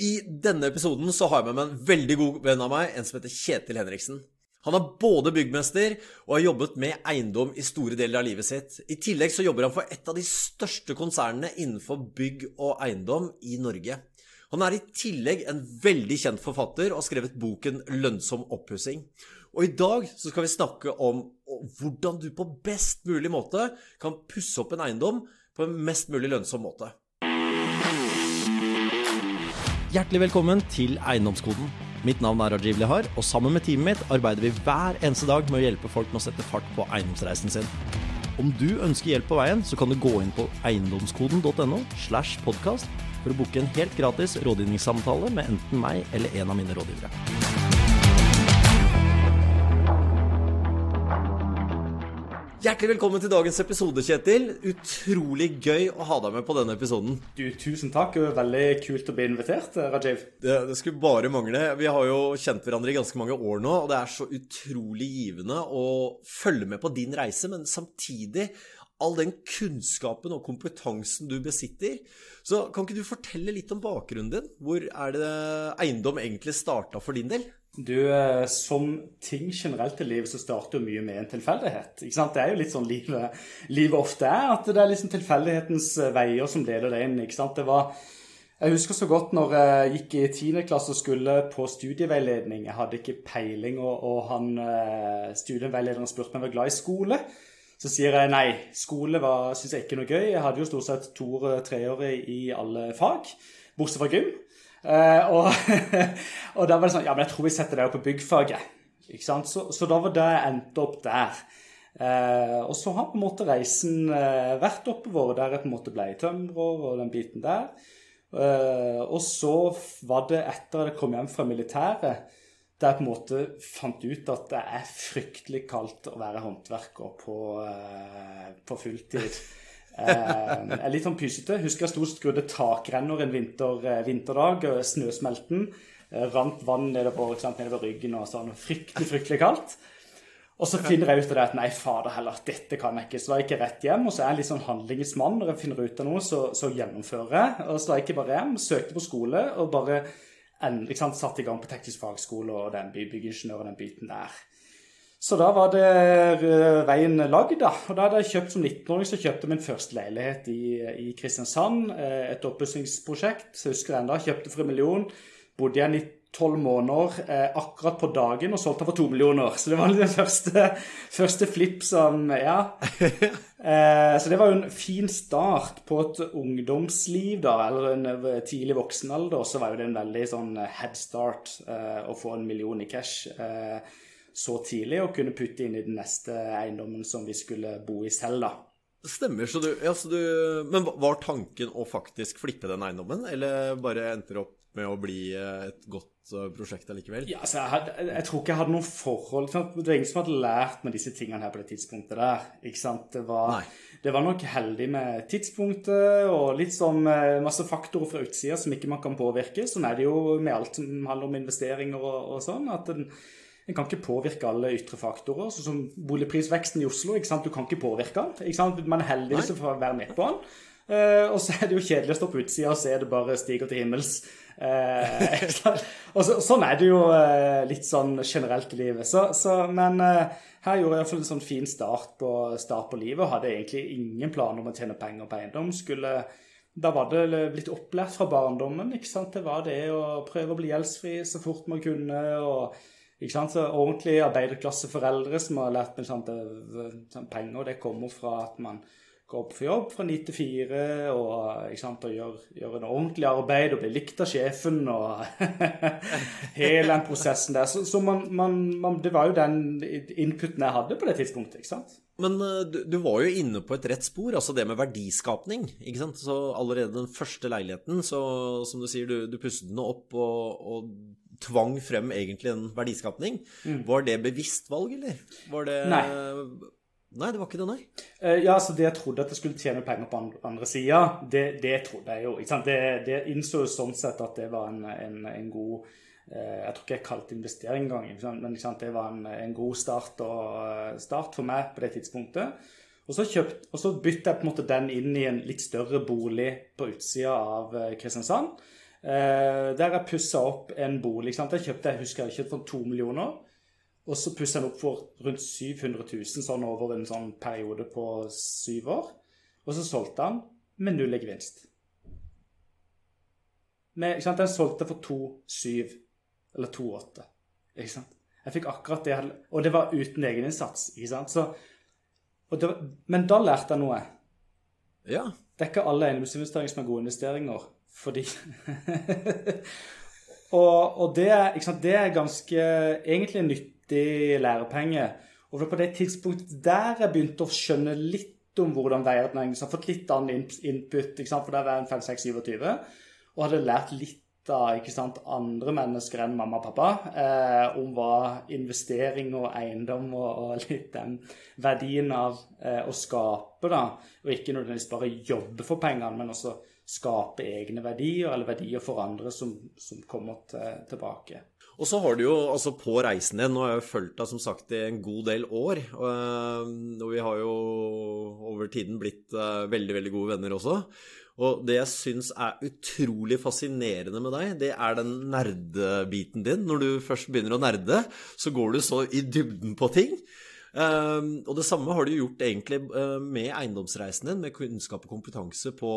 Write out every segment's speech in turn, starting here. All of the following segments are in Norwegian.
I denne episoden så har jeg med meg en veldig god venn av meg, en som heter Kjetil Henriksen. Han er både byggmester og har jobbet med eiendom i store deler av livet sitt. I tillegg så jobber han for et av de største konsernene innenfor bygg og eiendom i Norge. Han er i tillegg en veldig kjent forfatter og har skrevet boken 'Lønnsom oppussing'. Og i dag så skal vi snakke om hvordan du på best mulig måte kan pusse opp en eiendom på en mest mulig lønnsom måte. Hjertelig velkommen til Eiendomskoden. Mitt navn er Rajiv Lihar, og sammen med teamet mitt arbeider vi hver eneste dag med å hjelpe folk med å sette fart på eiendomsreisen sin. Om du ønsker hjelp på veien, så kan du gå inn på eiendomskoden.no slash podkast for å booke en helt gratis rådgivningssamtale med enten meg eller en av mine rådgivere. Hjertelig velkommen til dagens episode, Kjetil. Utrolig gøy å ha deg med på denne episoden. Du, Tusen takk. Det var veldig kult å bli invitert, eh, Rajiv. Det, det, skulle bare mangle. Vi har jo kjent hverandre i ganske mange år nå, og det er så utrolig givende å følge med på din reise, men samtidig all den kunnskapen og kompetansen du besitter. Så kan ikke du fortelle litt om bakgrunnen din? Hvor er det eiendom egentlig starta for din del? Du, eh, Som ting generelt i livet så starter jo mye med en tilfeldighet. ikke sant? Det er jo litt sånn livet, livet ofte er, at det er liksom tilfeldighetens eh, veier som leder deg inn. ikke sant? Det var... Jeg husker så godt når jeg gikk i 10. klasse og skulle på studieveiledning. Jeg hadde ikke peiling, og, og han eh, studieveilederen spurte meg om jeg var glad i skole. Så sier jeg nei. Skole syns jeg ikke noe gøy. Jeg hadde jo stort sett to-treårig i alle fag, bortsett fra gym. Uh, og, og, da var det sånn Ja, men jeg tror vi setter det opp på byggfaget. Ikke sant? Så, så da var det jeg endte opp der. Uh, og så har på en måte reisen uh, vært oppover, der jeg på en måte ble tømrer og den biten der. og så var det etter at jeg kom hjem fra militæret, der jeg på en måte fant ut at det er fryktelig kaldt å være håndverker på, på fulltid. Eh, er litt sånn pysete. Husker jeg sto og skrudde takrenner en vinter, eh, vinterdag. Snøsmelten. Eh, rant vann nedover, nedover ryggen og sånn. Fryktelig, fryktelig kaldt. Og så finner jeg ut av det at nei, fader heller, dette kan jeg ikke. Så da gikk jeg rett hjem, og så er jeg litt sånn handlingsmann. Når jeg finner ut av noe, så, så gjennomfører jeg. Og så da gikk jeg bare hjem, søkte på skole og bare en, satt i gang på teknisk fagskole og den byggingeniør og den biten der. Så da var det eh, veien lagd, da. Og da hadde jeg kjøpt som 19-åring så kjøpte min første leilighet i, i Kristiansand. Eh, et oppussingsprosjekt. Husker jeg enda. Kjøpte for en million. Bodde igjen i tolv måneder eh, akkurat på dagen og solgte for to millioner. Så det var den første, første flip som Ja. Eh, så det var jo en fin start på et ungdomsliv, da, eller en eh, tidlig voksenalder. Så var jo det en veldig sånn head start eh, å få en million i cash. Eh, så tidlig og kunne putte inn i den neste eiendommen som vi skulle bo i selv, da. Stemmer. Så du, ja, så du, men var tanken å faktisk flippe den eiendommen, eller bare endte det opp med å bli eh, et godt eh, prosjekt allikevel? Ja, altså, jeg, hadde, jeg, tror ikke jeg hadde noe forhold Det var ingen som hadde lært med disse tingene her på det tidspunktet der. ikke sant? Det var, det var nok heldig med tidspunktet og litt sånn masse faktorer fra utsida som ikke man kan påvirke. Sånn er det jo med alt som handler om investeringer og, og sånn. at den, en kan ikke påvirke alle ytre faktorer. sånn som Boligprisveksten i Oslo ikke sant? du kan ikke påvirke den. Ikke sant? Man er heldig hvis du får være med på den. Uh, og så er det jo kjedelig å stå på utsida og se det bare stiger til himmels. Uh, og så, sånn er det jo uh, litt sånn generelt i livet. Så, så, men her gjorde jeg iallfall en sånn fin start på, start på livet hadde egentlig ingen planer om å tjene penger på eiendom. Skulle, da var det blitt opplært fra barndommen. ikke sant? Det var det å prøve å bli gjeldsfri så fort man kunne. og ikke sant? Så Ordentlige arbeiderklasseforeldre som har lært meg sant, sånn, penger, det kommer fra at man går opp for jobb fra ni til fire og, sant, og gjør, gjør, en ordentlig arbeid og blir likt av sjefen og hele den prosessen der. Så, så man, man, man, det var jo den inputen jeg hadde på det tidspunktet. ikke sant? Men eh, du, du, var jo inne på et rett spor, altså det med verdiskapning. ikke sant? Så allerede den første leiligheten, så som du sier, du, du pusset den opp og, og tvang frem egentlig en verdiskapning. Mm. Var det bevisst valg, eller? Var det Nei. Nei, det var ikke det, nei. Uh, ja, så det jeg trodde at jeg skulle tjene penger på andre, sida, det, det, trodde jeg jo. Det, det, innså sånn sett at det var en, en, en god uh, Jeg tror ikke jeg kalte investering engang, men det var en, en god start, og, uh, start, for meg på det tidspunktet. Og så, kjøpt, så bytta jeg på en måte den inn i en litt større bolig på utsida av Kristiansand. Eh, der jeg pussa opp en bolig. Sant? Jeg kjøpte jeg husker jeg kjøpte for to millioner. Og så pussa jeg den opp for rundt 700 000 sånn over en sånn periode på syv år. Og så solgte han med null i gevinst. Med, ikke sant? Den solgte for 2,7 eller 2,8. Ikke sant? Jeg fikk akkurat det, og det var uten egeninnsats. ikke sant? Så, det, men da lærte jeg noe. Ja. Det er ikke alle eiendomsinvesteringer som er gode investeringer, fordi og, og det, sant, det, er ganske egentlig nyttig lærepenge. Og på det tidspunktet der jeg begynte å skjønne litt om hvordan verden er. Har fått litt annen input, sant? for der var jeg 5-6-27, og hadde lært litt av sant, andre mennesker enn mamma og pappa eh, om hva investering og eiendom og, og litt den verdien av eh, å skape, da. Og ikke nødvendigvis bare jobbe for pengene, men også skape egne verdier, eller verdier for andre som, som kommer til, tilbake. Og så har du jo altså på reisen din Nå har jeg jo fulgt deg som sagt i en god del år. Og vi har jo over tiden blitt eh, veldig, veldig gode venner også. Og det jeg syns er utrolig fascinerende med deg, det er den nerdebiten din. Når du først begynner å nerde, så går du så i dybden på ting. Um, og det samme har du gjort egentlig uh, med eiendomsreisen din, med kunnskap og kompetanse på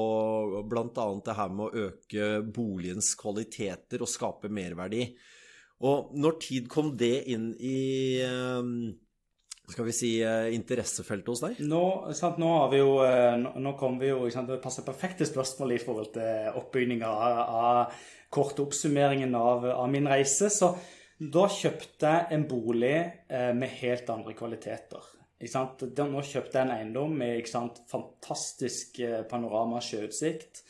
bl.a. det her med å øke boligens kvaliteter og skape merverdi. Og når tid kom det inn i um, skal vi si, eh, interessefeltet hos deg? Nå, sant, nå har vi jo eh, Nå, nå kom vi jo sant, Det passer perfekte spørsmål i forhold til oppbygninga av, av kort oppsummeringen av, av, min reise. Så da kjøpte jeg en bolig eh, med helt andre kvaliteter. Nå kjøpte jeg en eiendom med fantastisk eh, panorama sjøutsikt.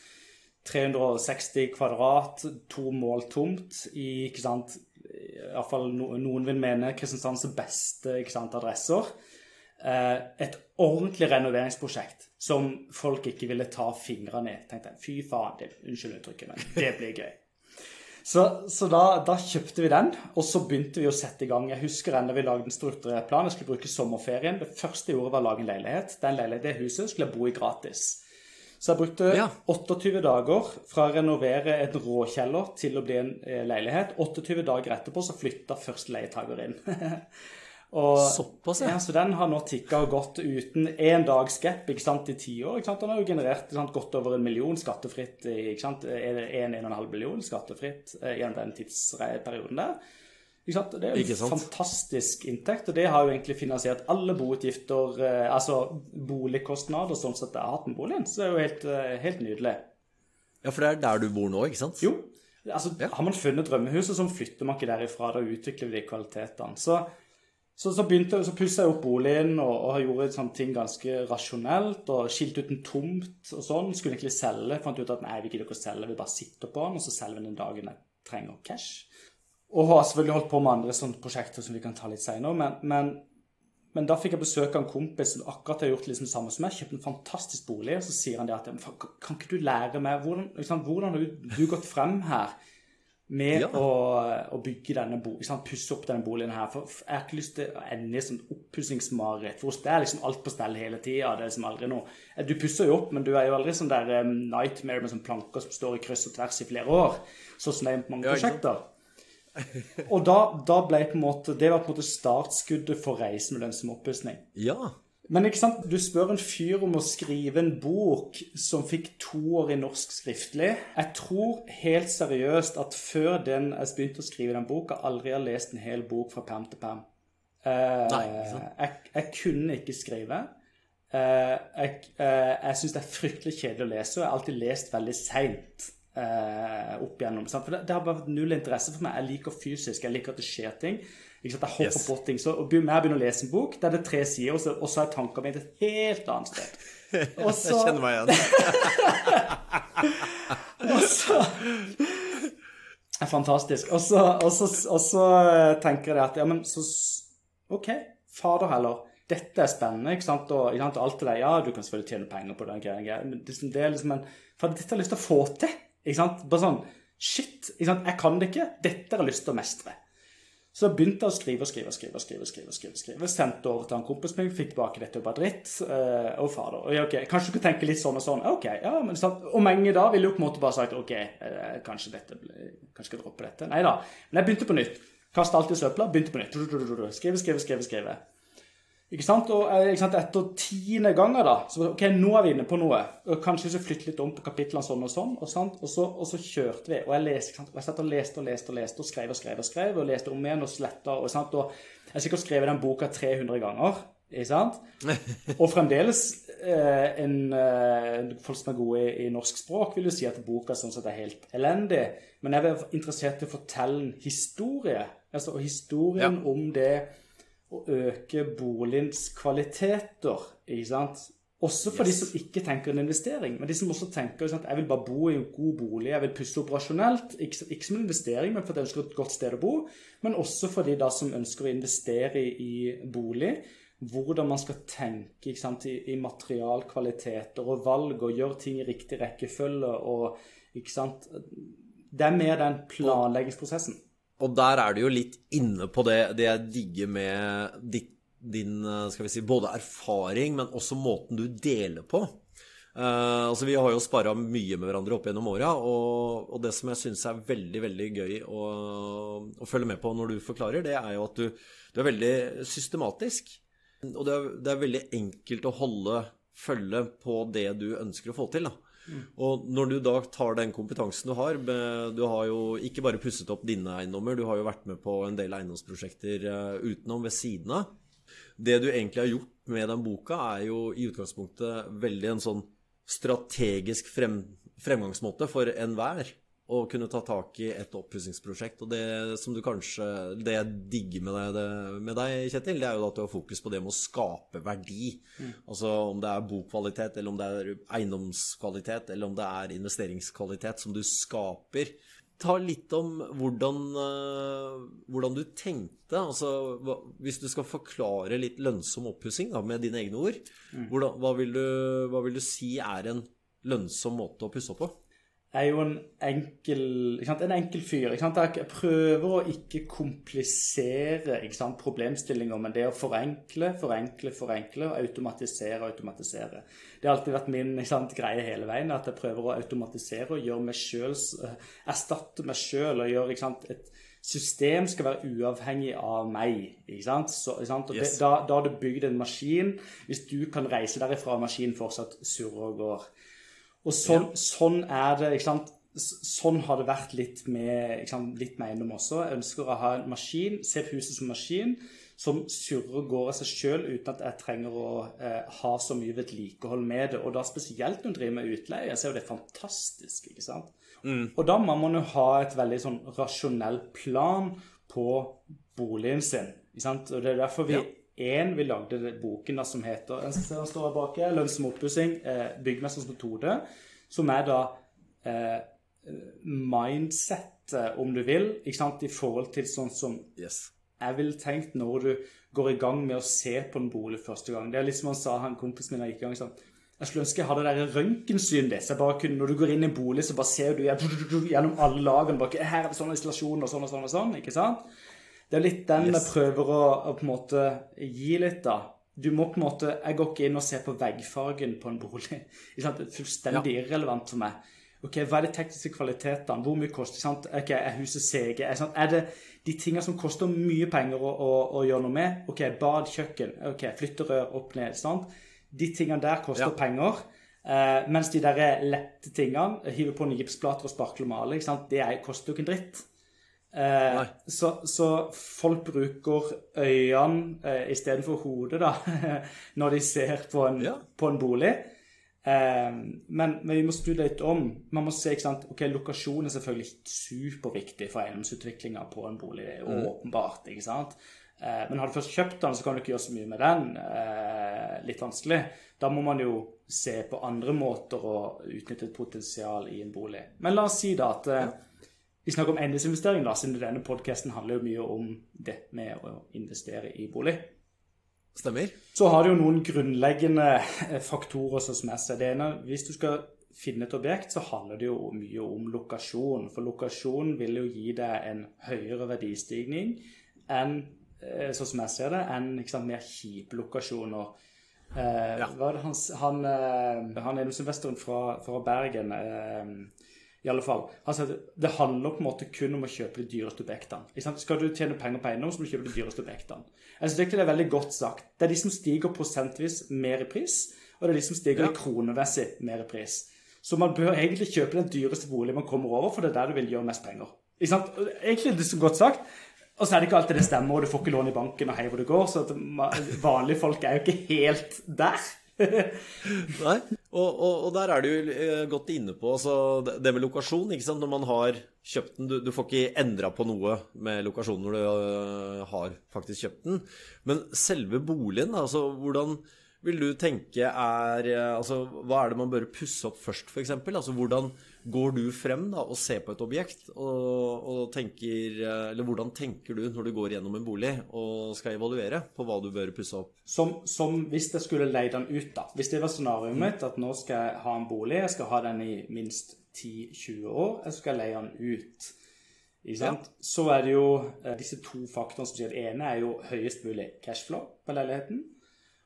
360 kvadrat, to mål tomt i ikke sant, iallfall noen vil mene Kristiansands beste sant, adresser. Eh, et ordentlig renoveringsprosjekt som folk ikke ville ta fingrene i. Tenkte jeg, Fy faen, det, unnskyld uttrykket, men det blir gøy. Så, så da, da, kjøpte vi den, og så begynte vi å sette i gang. Jeg husker enda vi lagde en strukturert plan. Jeg skulle bruke sommerferien. Det første jeg gjorde, var å lage en leilighet. Den leilighet, det huset skulle jeg bo i gratis. Så jeg brukte ja. 28 dager fra å renovere en råkjeller til å bli en eh, leilighet. 28 dager etterpå så flytta første leietaker inn. og, Såpass, ja. Så den har nå tikka og gått uten én dags gap ikke sant, i ti år. Ikke sant? Den har jo generert sant, godt over en million skattefritt, ikke sant? 1-1,5 million skattefritt eh, gjennom den tidsperioden der. Det er jo en fantastisk inntekt, og det har jo egentlig finansiert alle boutgifter, eh, altså boligkostnader, sånn sett jeg har hatt med boligen. Så det er jo helt, eh, helt, nydelig. Ja, for det er der du bor nå, ikke sant? Jo. Altså, ja. Har man funnet drømmehuset, så flytter man ikke derifra. Da utvikler vi de kvalitetene. Så, så, så, så pussa jeg opp boligen og, og gjorde sånne ting ganske rasjonelt. Og skilte ut en tomt og sånn. Skulle egentlig selge. Fant ut at nei, vi gidder ikke å selge, vi bare sitter på den, og så selger vi den dagen jeg trenger cash. Og har selvfølgelig holdt på med andre sånne prosjekter som vi kan ta litt seinere. Men, men, men, da fikk jeg besøk av en kompis som akkurat har gjort liksom det samme som meg. Kjøpt en fantastisk bolig. Og så sier han det at Kan ikke du lære meg Hvordan, liksom, hvordan har du, du, gått frem her med ja. å, å, bygge denne boligen, pusse opp denne boligen her? For jeg har ikke lyst til å ende i sånn oppussingsmareritt. For det er liksom alt på stell hele tida. Det er liksom aldri noe Du pusser jo opp, men du er jo aldri sånn der um, nightmare med sånn planker som står i kryss og tvers i flere år. Sånn som det er på mange ja, prosjekter. Og da, da, ble på en måte Det var på en måte startskuddet for reisen med lønnsom oppussing. Ja. Men ikke sant, du spør en fyr om å skrive en bok som fikk to år i norsk skriftlig. Jeg tror helt seriøst at før den jeg begynte å skrive den boka, aldri har lest en hel bok fra perm til perm. Eh, Nei, jeg, jeg, kunne ikke skrive. Eh, jeg eh, jeg syns det er fryktelig kjedelig å lese, og jeg har alltid lest veldig seint eh, opp igjennom. Sant? For det, det, har bare vært null interesse for meg. Jeg liker fysisk, jeg liker at det skjer ting. Ikke sant? Jeg hopper yes. på ting. Så og jeg begynner å lese en bok, der det er tre sider, og så, og så er tankene mine et helt annet sted. Og så, jeg kjenner meg igjen. og så Fantastisk. Og så, og, så, og så, tenker jeg at ja, men så OK, fader heller. Dette er spennende. ikke sant? Og, ikke sant? alt det der, Ja, du kan selvfølgelig tjene penger på den greia, men det, det er liksom en, for dette har jeg lyst til å få til. Ikke sant? Bare sånn Shit, ikke sant? jeg kan det ikke. Dette har jeg lyst til å mestre. Så jeg begynte jeg å skrive og skrive og skrive. skrive, skrive, skrive, skrive. Sendte over til en kompis min, fikk tilbake dette var bare dritt. Uh, og fader. Og, ok, Kanskje du kan tenke litt sånn og sånn. Ok, ja, men sant? Og mange da ville jo på en måte bare sagt ok, uh, kanskje dette kanskje jeg dropper dette. Nei da. Men jeg begynte på nytt. Kaste alt i søpla, begynte på nytt. Skrive, skrive, skrive. skrive. Ikke sant? Og eh, ikke sant? etter tiende ganger, da så OK, nå er vi inne på noe. Og kanskje så flytte litt om på kapitlene sånn og sånn. Og, sant? og, så, og så, kjørte vi. Og jeg leste, og jeg satt og leste og leste og leste og skrev og skrev og skrev. Og leste om igjen og sletta. Og, sant? og jeg har sikkert skrevet den boka 300 ganger. Ikke sant? Og fremdeles eh, en, eh, Folk som er gode i, i, norsk språk, vil jo si at boka sånn sett er helt elendig. Men jeg er interessert i å fortelle en historie. Altså historien ja. om det å øke boligens kvaliteter. ikke sant? Også for yes. de som ikke tenker en investering, men de som også tenker at jeg vil bare bo i en god bolig, jeg vil pusse operasjonelt. Ikke, ikke som en investering, men fordi jeg ønsker et godt sted å bo. Men også for de da som ønsker å investere i, i bolig. Hvordan man skal tenke sant, i, i materialkvaliteter og valg og gjøre ting i riktig rekkefølge. og ikke sant, Det er mer den planleggingsprosessen. Og der er du jo litt inne på det, det jeg digger med ditt, din skal vi si, både erfaring, men også måten du deler på. Uh, altså Vi har jo spara mye med hverandre opp gjennom åra, og, og, det som jeg syns er veldig veldig gøy å, å, følge med på når du forklarer, det er jo at du, du er veldig systematisk. Og det er, det er, veldig enkelt å holde følge på det du ønsker å få til. da. Og når du da tar den kompetansen du har Du har jo ikke bare pusset opp dine eiendommer, du har jo vært med på en del eiendomsprosjekter eh, utenom, ved siden av. Det du egentlig har gjort med den boka, er jo i utgangspunktet veldig en sånn strategisk frem, fremgangsmåte for enhver å kunne ta tak i et oppussingsprosjekt. Og det som du kanskje Det jeg digger med deg, med deg, Kjetil, det er jo at du har fokus på det med å skape verdi. Mm. Altså om det er bokvalitet, eller om det er eiendomskvalitet, eller om det er investeringskvalitet som du skaper. Ta litt om hvordan, uh, hvordan du tenkte. Altså, hvis du skal forklare litt lønnsom oppussing med dine egne ord, mm. hvordan, hva, vil du, hva vil du si er en lønnsom måte å pusse opp på? Er jo en enkel, en enkel fyr. Jeg prøver å ikke komplisere ikke problemstillinger, men det å forenkle, forenkle, forenkle og automatisere, automatisere. Det har alltid vært min sant, greie hele veien, at jeg prøver å automatisere og gjøre meg selv, eh, erstatte meg sjøl og gjøre sant, et system skal være uavhengig av meg. ikke sant? Så, ikke sant? Yes. Det, da, da har du bygd en maskin. Hvis du kan reise derifra, og maskinen fortsatt surrer og går. Og sånn, ja. sånn er det. ikke sant? Sånn har det vært litt med, sant, litt med eiendom også. Jeg ønsker å ha en maskin, se på huset som maskin, som surrer og går av seg sjøl uten at jeg trenger å eh, ha så mye vedlikehold med det. Og da spesielt når du driver med utleie, så er jo det fantastisk. ikke sant? Mm. Og da må man jo ha et veldig sånn rasjonell plan på boligen sin. ikke sant? Og det er derfor vi ja. En, vi lagde boken da, som heter den står bak her, 'Lønnsom oppussing. Eh, byggmesterens metode', som er da eh, mindsettet, om du vil, i forhold til sånn som yes. jeg ville tenkt når du går i gang med å se på en bolig første gang. Det er litt som han sa, han kompisen min gikk i gang sånn jeg skulle ønske jeg hadde det røntgensynet ditt. Når du går inn i en bolig, så bare ser du gjennom alle lagene. Bare, her er det sånn isolasjon og sånn og sånn. og sånn, ikke sant? Det er litt den yes. vi prøver å, å, på en måte gi litt, da. Du må på en måte Jeg går ikke inn og ser på veggfargen på en bolig. Det er fullstendig ja. irrelevant for meg. Ok, Hva er de tekniske kvalitetene? Hvor mye koster sant? Ok, Er huset CG? Er, er, det de tingene som koster mye penger å, å, å, gjøre noe med? Ok, Bad, kjøkken, ok, flytterør opp ned. sant? De tingene der koster ja. penger. Eh, mens de der lette tingene, hive på en gipsplater og sparkle og male, det er, koster jo ikke en dritt. Eh, så, så, folk bruker øynene eh, istedenfor hodet da, når de ser på en, ja. på en bolig. Eh, men, men, vi må snu litt om. Man må se, ikke sant, ok, Lokasjon er selvfølgelig superviktig for eiendomsutviklinga på en bolig. Mm. Åpenbart. ikke sant? Eh, men har du først kjøpt den, så kan du ikke gjøre så mye med den. Eh, litt vanskelig. Da må man jo se på andre måter å utnytte et potensial i en bolig. Men la oss si da at eh, vi snakker om endesinvestering, da, siden denne podkasten handler jo mye om det med å investere i bolig. Stemmer. Så har du jo noen grunnleggende eh, faktorer som er seg. Det ene, hvis du skal finne et objekt, så handler det jo mye om lokasjon. For lokasjon vil jo gi deg en høyere verdistigning enn eh, sånn som jeg ser det, enn sant, mer kjipe lokasjoner. Eh, Ja. Er han, han, eh, han eiendomsinvestoren fra, fra Bergen eh, i alle fall. Han sier at det handler på en måte kun om å kjøpe de dyreste objektene. Skal du tjene penger på eiendom, så må du kjøpe de dyreste objektene. Jeg synes egentlig det er veldig godt sagt. Det er de som stiger prosentvis mer i pris, og det er de som stiger Ja. kronemessig mer i pris. Så man bør egentlig kjøpe den dyreste boligen man kommer over, for det er der du vil gjøre mest penger. Ikke sant? Egentlig er det så godt sagt. Og så er det ikke alltid det stemmer, og du får ikke lån i banken og hei hvor det går. Så at vanlige folk er jo ikke helt der. Nei, og, og, og der er du jo eh, godt inne på altså, det, med lokasjon. ikke sant? Når man har kjøpt den Du, du får ikke endra på noe med lokasjonen når du øh, har faktisk kjøpt den. Men selve boligen, altså hvordan vil du tenke er eh, altså, Hva er det man bør pusse opp først, f.eks.? Altså, hvordan går du frem da, og ser på et objekt og, og tenker eh, Eller hvordan tenker du når du går gjennom en bolig og skal evaluere på hva du bør pusse opp? Som, som hvis jeg skulle leie den ut, da. Hvis det var scenarioet mitt at nå skal jeg ha en bolig, jeg skal ha den i minst 10-20 år, jeg skal leie den ut. Sant? Så er det jo eh, disse to faktorene som sier det ene er jo høyest mulig cashflow på leiligheten.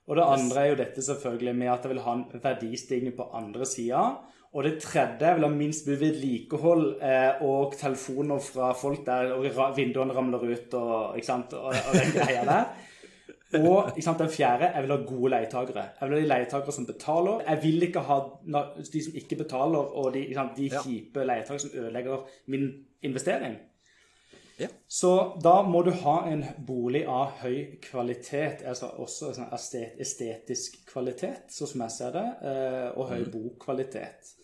Og det andre er jo dette selvfølgelig med at jeg vil ha en verdistigning på andre sida. Og det tredje jeg vil ha minst mulig vedlikehold eh, og telefoner fra folk der og vinduene ramler ut og, ikke sant? og, og den greia der. Og ikke sant, den fjerde, jeg vil ha gode leietakere. Jeg vil ha de leietakere som betaler. Jeg vil ikke ha de som ikke betaler, og de, sant, de Ja. kjipe leietakere som ødelegger min investering. Ja. Så da må du ha en bolig av høy kvalitet, altså også sånn estet- estetisk kvalitet, sånn som jeg ser det, eh, og høy bokvalitet.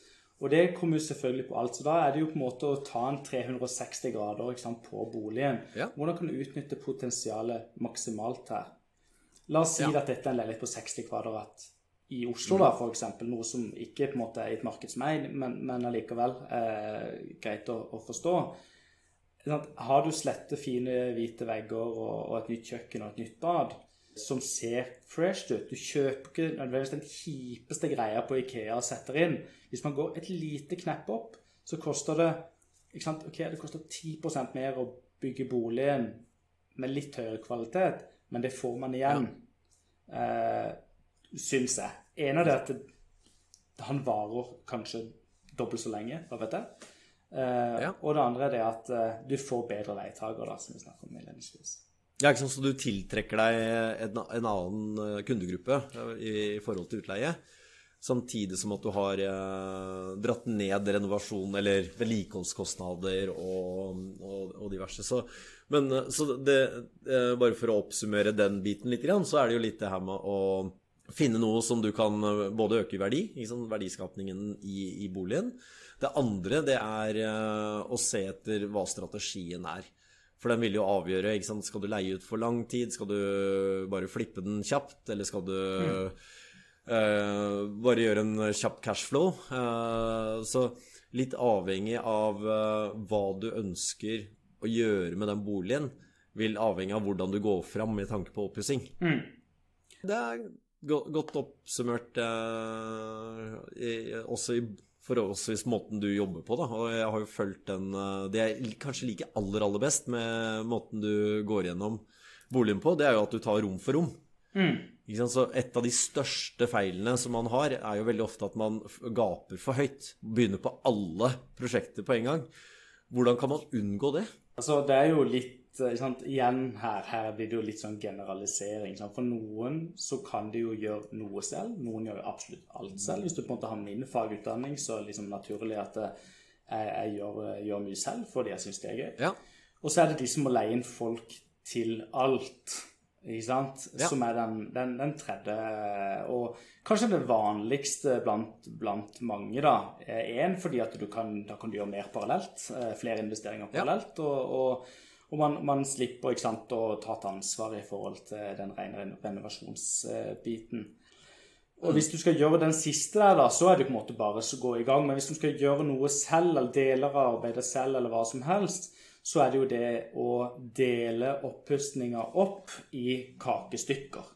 Og det kommer jo selvfølgelig på alt. Så da er det jo på en måte å ta en 360 grader ikke sant, på boligen. Ja. Hvordan kan du utnytte potensialet maksimalt her? La oss si Ja. at dette er en leilighet på 60 kvadrat i Oslo, da, for eksempel, noe som ikke på en måte er i et marked som meg, men, men allikevel eh, greit å, å forstå. Sånn, Har du slette, fine, hvite vegger og, og et nytt kjøkken og et nytt bad som ser fresh ut Du kjøper ikke nødvendigvis den kjipeste greia på Ikea og setter inn. Hvis man går et lite knepp opp, så koster det ikke sant? Ok, det koster 10% mer å bygge boligen med litt høyere kvalitet, men det får man igjen, eh, syns jeg. En av det at det, han varer kanskje dobbelt så lenge, hva vet jeg. Eh, Ja. Og det andre er det at eh, du får bedre leietager, da, som vi snakket om innledningsvis. Ja, ikke sant, Så du tiltrekker deg en, en annen eh, kundegruppe eh, i, i forhold til utleie. Samtidig som at du har eh, dratt ned renovasjon eller vedlikeholdskostnader og, og, og diverse. Så, men eh, så det, eh, bare for å oppsummere den biten litt, så er det jo litt det her med å finne noe som du kan både øke i verdi, liksom verdiskapningen i, i boligen. Det andre det er eh, å se etter hva strategien er. For den vil jo avgjøre ikke sant? Skal du leie ut for lang tid? Skal du bare flippe den kjapt? Eller skal du eh, bare gjøre en kjapp cashflow? Uh, så litt avhengig av uh, hva du ønsker å gjøre med den boligen, vil avhenge av hvordan du går fram med tanke på oppussing. Det er godt oppsummert også i forholdsvis måten du jobber på, da. Og jeg har jo fulgt den eh, Det jeg kanskje liker aller, aller best med måten du går gjennom boligen på, det er jo at du tar rom for rom. Sant? Så et av de største feilene som man har, er jo veldig ofte at man gaper for høyt. Begynner på alle prosjekter på en gang. Hvordan kan man unngå det? Altså, det er jo litt sant? Igjen her, her blir det jo litt sånn generalisering. sant? For noen så kan de jo gjøre noe selv. Noen gjør jo absolutt alt selv. Hvis du på en måte har min fagutdanning, så er det liksom naturlig at eh, jeg, jeg gjør, gjør mye selv fordi jeg syns det er gøy. Ja. Og så er det de som må leie inn folk til alt. Ikke sant? Ja. Som er den, den, den tredje Og kanskje det vanligste blant, blant mange, da. Én fordi at du kan, da kan du gjøre mer parallelt. eh, Flere investeringer Ja. parallelt. Og, og, og man, man slipper sant, å ta et ansvar i forhold til den rene renovasjonsbiten. Og hvis du skal gjøre den siste der, da, så er det på en måte bare å gå i gang. Men hvis du skal gjøre noe selv, eller deler av arbeidet selv, eller hva som helst, så er det jo det å dele oppussninga opp i kakestykker.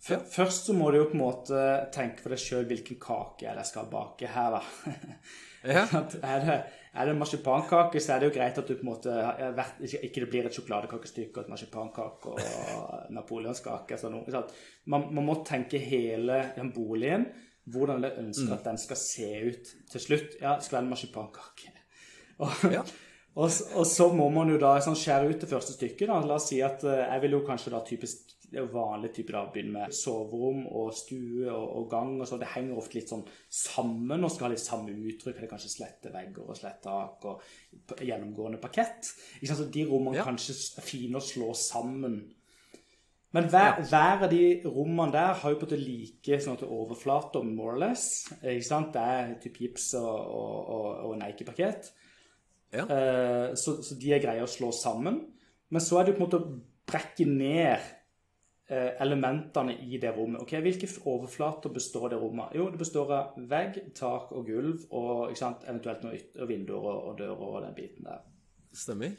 Først så må du jo på en måte tenke for deg sjøl hvilken kake jeg skal bake her, da. Ja. Er, det, Er det marsipankake, så er det jo greit at du på en måte vært, ikke, det blir et sjokoladekakestykke og et marsipankake og napoleonskake. Sånn, man, man må tenke hele den boligen, hvordan det ønsker at den skal se ut til slutt. Ja, skal være en marsipankake. Og, Ja. og, og så må man jo da sånn, skjære ut det første stykket. Da. La oss si at eh, jeg vil jo kanskje da typisk det er jo vanlig type da begynne med soverom og stue og, og gang. og så Det henger ofte litt sånn sammen og skal ha litt samme uttrykk. Det er kanskje slette vegger og slette tak og gjennomgående parkett. Ikke sant? Så de rommene Ja. kanskje er fine å slå sammen. Men hver, hver av de rommene der har jo på en måte like sånn at overflater, more or less. Ikke sant? Det er type gips og, og, og, og en eikeparkett. Ja. Uh, så, så de er greie å slå sammen. Men så er det jo på en måte å brekke ned elementene i det rommet. Ok, Hvilke overflater består det rommet? Jo, det består av vegg, tak og gulv, og sant, eventuelt noen ytter, og vinduer og, og dører og den biten der. Stemmer.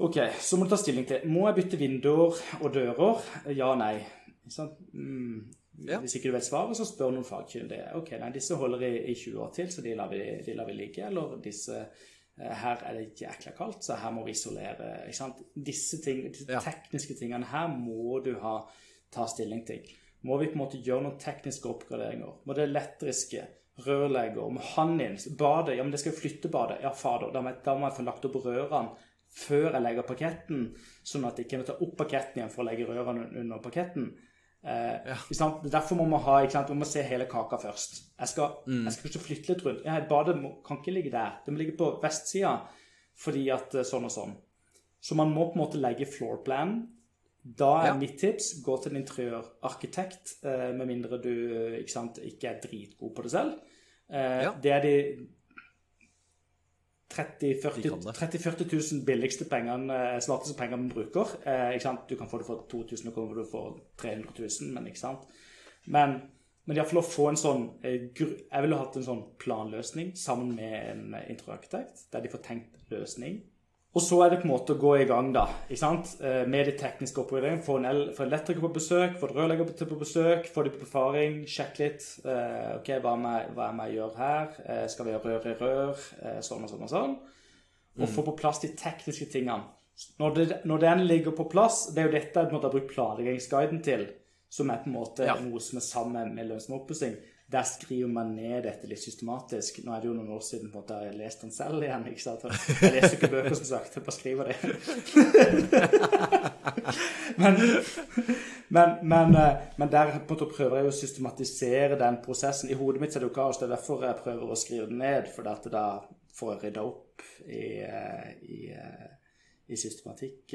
Ok, så må du ta stilling til Må jeg bytte vinduer og dører? Ja, nei. Ikke sant? Mm. Ja. Hvis ikke du vet svaret, så spør noen fagkyndige. Ok, nei, disse holder i, i 20 år til, så de lar vi, de lar vi ligge. Eller disse eh, her er det jækla kaldt, så her må vi isolere. Ikke sant? Disse ting, disse Ja. tekniske tingene her må du ha, ta stilling til. Må vi på en måte gjøre noen tekniske oppgraderinger? Må det elektriske, rørlegger, må han inn? Badet, ja, men det skal jo flytte badet. Ja, fader, da må, jeg, da må jeg få lagt opp rørene før jeg legger parketten, sånn at jeg ikke må ta opp parketten igjen for å legge rørene under parketten. Eh, ja. Derfor må man ha, ikke? Man må se hele kaka først. Jeg skal, jeg skal kanskje flytte litt rundt. Ja, badet må, kan ikke ligge der. Det må ligge på vestsida fordi at eh, sånn og sånn. Så man må på en måte legge floorplan. Da er Ja. mitt tips gå til en interiørarkitekt, eh, med mindre du eh, ikke, sant, ikke er dritgod på det selv. Eh. Det er de 30 De 40 30 000 billigste pengene, eh, smarteste pengene man bruker. Eh? Du kan få det for 2000, og kommer du for 300 000, men ikke sant. Men, men iallfall å få en sånn eh, Jeg ville hatt en sånn planløsning sammen med en interiørarkitekt, der de får tenkt løsning. Og så er det på en måte å gå i gang, da. ikke sant? Eh, Med de tekniske oppgraderingene. Få en, en elektriker på besøk, få en rørlegger på- besøk, få dem på befaring, sjekke litt. Eh, ok, hva hva må jeg gjøre her? Eh, skal vi gjøre rør i rør? Eh, sånn og sånn og sånn. Og få på plass de tekniske tingene. Når, det, når den ligger på plass, det er jo dette jeg har brukt planleggingsguiden til, som er på en måte Ja. noe som er sammen med lønnsom oppussing. Der skriver man ned dette litt systematisk. Nå er det jo noen år siden på en måte jeg har lest den selv igjen. ikke sant? Jeg leser ikke bøker, som sagt. Jeg bare skriver det. men, men, men, eh, men der på en måte prøver jeg å systematisere den prosessen. I hodet mitt er det jo kaos. Det er derfor jeg prøver å skrive den ned. For at da får jeg rydda opp i, eh, i, eh, i systematikk,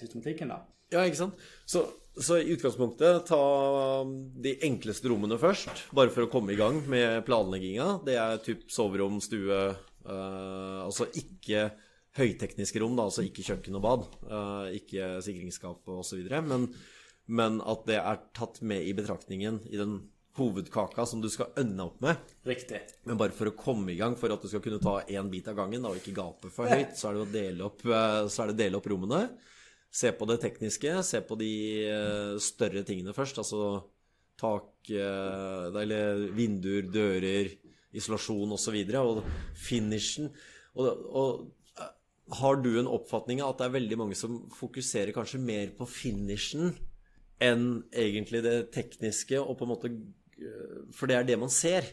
systematikken, da. Ja, ikke sant? Så, så i utgangspunktet, ta um, de enkleste rommene først, bare for å komme i gang med planlegginga. Det er typ soverom, stue eh, Altså ikke høytekniske rom, da, altså ikke kjøkken og bad. eh, ikke sikringsskap osv. Men, men at det er tatt med i betraktningen i den hovedkaka som du skal ønne opp med. Riktig. Men bare for å komme i gang, for at du skal kunne ta én bit av gangen da, og ikke gape for høyt, så er det å dele opp, eh, så er det å dele opp rommene. Se på det tekniske, se på de eh, større tingene først. Altså tak, eh, eller vinduer, dører, isolasjon osv. Og, så og finishen. Og, og eh, har du en oppfatning av at det er veldig mange som fokuserer kanskje mer på finishen enn egentlig det tekniske, og på en måte For det er det man ser.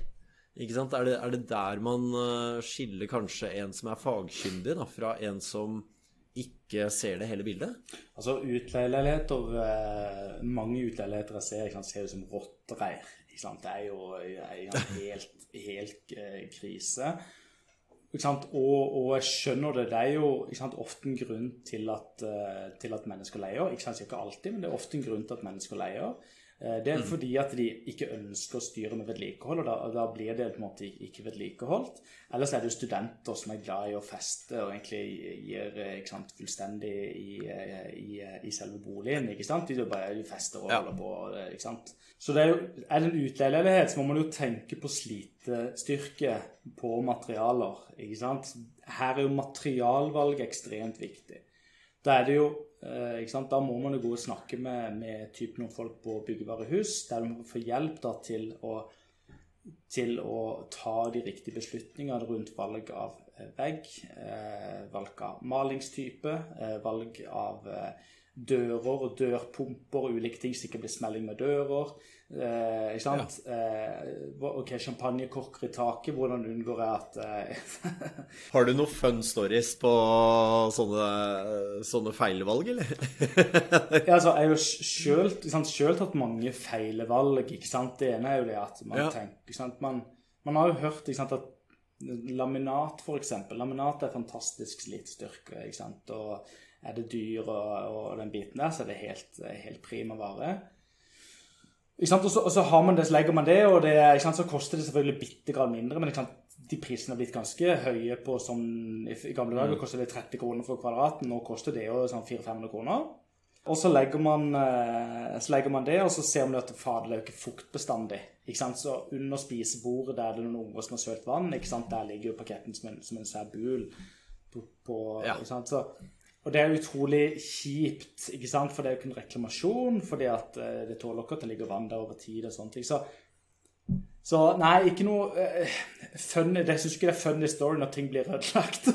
Ikke sant? Er det, er det der man skiller kanskje en som er fagkyndig, da, fra en som ikke ser det hele bildet? Altså utleieleiligheter eh, Mange utleieleiligheter jeg ser, jeg kan ser ut som sant? Det er jo en helt, helt eh, krise. Og, og jeg skjønner det. Det er jo sant, ofte en grunn til at, eh, til at mennesker leier. Ikke sant, Ikke alltid, men det er ofte en grunn til at mennesker leier. Eh, Det er fordi at de ikke ønsker å styre med vedlikehold, og da, da blir det på en måte ikke vedlikeholdt. Ellers er det jo studenter som er glad i å feste og egentlig gir eh, sant, fullstendig i, eh, i, i selve boligen. ikke sant? De bare fester og holder på. ikke sant? Så det er jo, er det en utleieleilighet, så må man jo tenke på slitestyrke på materialer. ikke sant? Her er jo materialvalg ekstremt viktig. Da er det jo? Da må man jo gå og snakke med, med typ noen folk på byggevarehus, der man må få hjelp da til å, til å ta de riktige beslutningene rundt valg av eh, vegg, eh, valg av malingstype, eh, valg av eh, dører og dørpumper og ulike ting, så det ikke blir smelling med dører. Eh, ikke sant? Eh, hva- ok, Champagnekorker i taket, hvordan unngår jeg at eh, Har du noen fun stories på sånne, sånne feilvalg, eller? Ja, altså, jeg har jo sjøl, tatt mange feilvalg. ikke sant? Det ene er jo det at man Ja. tenker ikke sant? Man, man har jo hørt ikke sant, at laminat, for eksempel, laminat er fantastisk slitestyrke. ikke sant? Og er det dyr og, og den biten der, så er det helt, helt prima vare. Og, så, og så har man det, så legger man det, og det, ikke sant? så koster det selvfølgelig bitte grann mindre. Men ikke sant? de prisene har blitt ganske høye på sånn I gamle dager kostet det 30 kroner for kvadraten. Nå koster det jo sånn 400-500 kroner. Og så legger, man, eh, så legger man det, og så ser man at fader, det er jo ikke fuktbestandig. Ikke sant? Så under spisebordet der det er noen unger som har sølt vann, ikke sant? der ligger jo paketten som en, som en svær bul. På, på, Ja. ikke sant? Så, og det er utrolig kjipt, ikke sant? for det er jo en reklamasjon, fordi at eh, det tåler ikke at det ligger vann der over tid og sånne ting. Så, så nei, ikke noe uh, fun Jeg syns ikke det er funny story når ting blir ødelagt.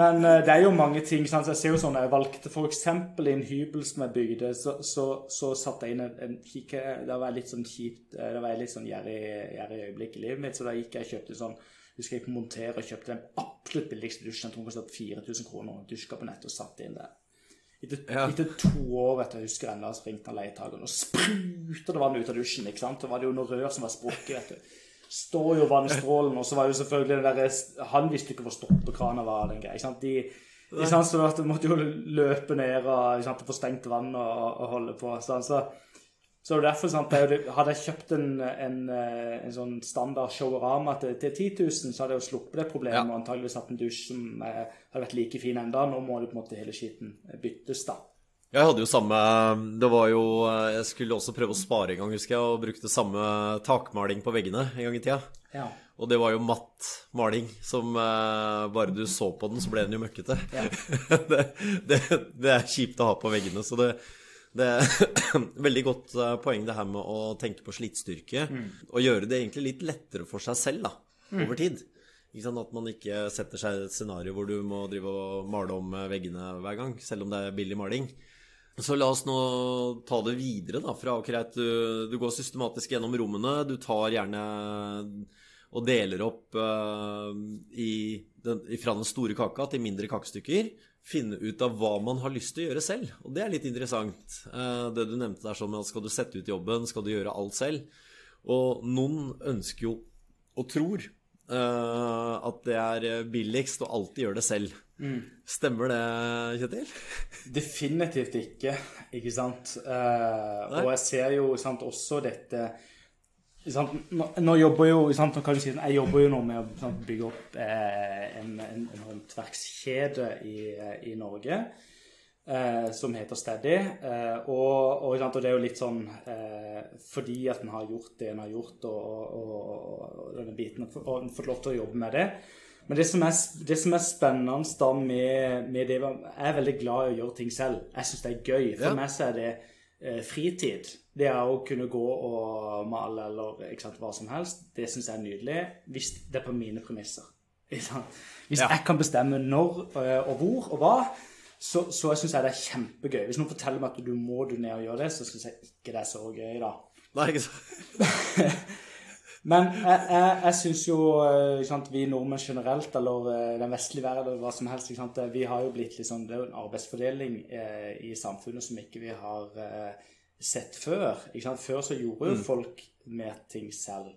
men uh, det er jo mange ting. Sant? Så jeg ser jo sånn, jeg valgte f.eks. i en hybel som jeg bygde, så, så, så satte jeg inn en, en kikke, Da var jeg litt sånn kjipt da var jeg litt sånn gjerrig gjerrig øyeblikk i livet mitt, så da gikk jeg og kjøpte sånn husker jeg på montere og kjøpte den absolutt billigste dusjen. Jeg tror den kostet 4000 kroner. Dusjkabinett og satte inn der. Etter, Ja. etter to år, du, jeg husker ennå, så ringte han leietakeren, og spruta det vann ut av dusjen. ikke sant? Så var det jo noe rør som var sprukket. vet du. Står jo vannstrålen, og så var jo selvfølgelig det derre Han visste ikke hvor stoppekrana var. den greia, ikke sant? De, ikke sant? Så du måtte jo løpe ned og ikke sant? få stengt vann og, og holde på. sånn, så så det er derfor, sant, det er jo det- Hadde jeg kjøpt en, en, eh, en sånn standard showerama til, til 10 000, så hadde jeg jo sluppet det problemet Ja. og antageligvis hatt en dusj som eh, hadde vært like fin enda. Nå må det på en måte hele skitten byttes, da. Jeg hadde jo samme Det var jo Jeg skulle også prøve å spare en gang, husker jeg, og brukte samme takmaling på veggene en gang i tida. Ja. Og det var jo matt maling, som eh, bare du så på den, så ble den jo møkkete. Ja. det, det, det er kjipt å ha på veggene, så det det er veldig godt eh, poeng det her med å tenke på slitstyrke. Og gjøre det egentlig litt lettere for seg selv da, over tid. Ikke sant? At man ikke setter seg i et scenario hvor du må drive og male om eh, veggene hver gang, selv om det er billig maling. Så la oss nå ta det videre da, fra greit, du, du går systematisk gjennom rommene. Du tar gjerne og deler opp uh, i den, fra den store kaka til mindre kakestykker. Finne ut av hva man har lyst til å gjøre selv. Og det er litt interessant. Eh, det du nevnte der sånn med at skal du sette ut jobben, skal du gjøre alt selv. Og noen ønsker jo, og tror, eh, at det er billigst å alltid gjøre det selv. Stemmer det, Kjetil? Definitivt ikke, ikke sant. Eh, Nei. og jeg ser jo sant, også dette? Nå, nå jobber jo sant, nå kan du si, Jeg jobber jo nå med å sant, bygge opp eh, en, en, en håndverkskjede i, i Norge eh, som heter Steady. Eh, og, og, sant, og det er jo litt sånn eh, fordi at en har gjort det en har gjort, og, og, og, og denne biten, og en fått lov til å jobbe med det. Men det som er, det som er spennende da med, med det Jeg er veldig glad i å gjøre ting selv. Jeg syns det er gøy. For Ja. meg så er det eh, fritid. Det er å kunne gå og male eller sant, hva som helst. Det syns jeg er nydelig. Hvis det er på mine premisser. Hvis Ja. jeg kan bestemme når eh, og hvor og hva, så, så syns jeg det er kjempegøy. Hvis noen forteller meg at du må du ned og gjøre det, så syns jeg ikke det er så gøy, da. Nei, ikke så. Men jeg, jeg, jeg syns jo eh, sant, vi nordmenn generelt, eller eh, den vestlige verden, eller hva som helst, sant, vi har jo blitt litt sånn, Det er jo en arbeidsfordeling eh, i samfunnet som ikke vi har eh, sett før. Ikke sant? Før så gjorde jo folk med ting selv.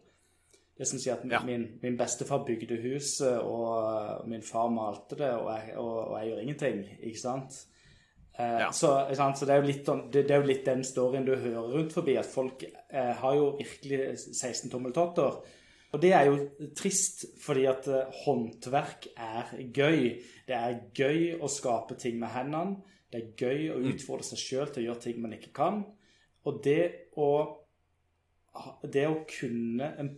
Det som sier at Ja. min, min bestefar bygde huset, og min far malte det, og jeg, og, og jeg gjør ingenting. ikke sant? Eh, Ja. så, ikke sant? så det, er jo litt, det, det er jo litt den storyen du hører rundt forbi, at folk eh, har jo virkelig 16 tommeltotter. Og det er jo trist, fordi at eh, håndverk er gøy. Det er gøy å skape ting med hendene. Det er gøy å utfordre seg sjøl til å gjøre ting man ikke kan. Og det å, det å kunne en,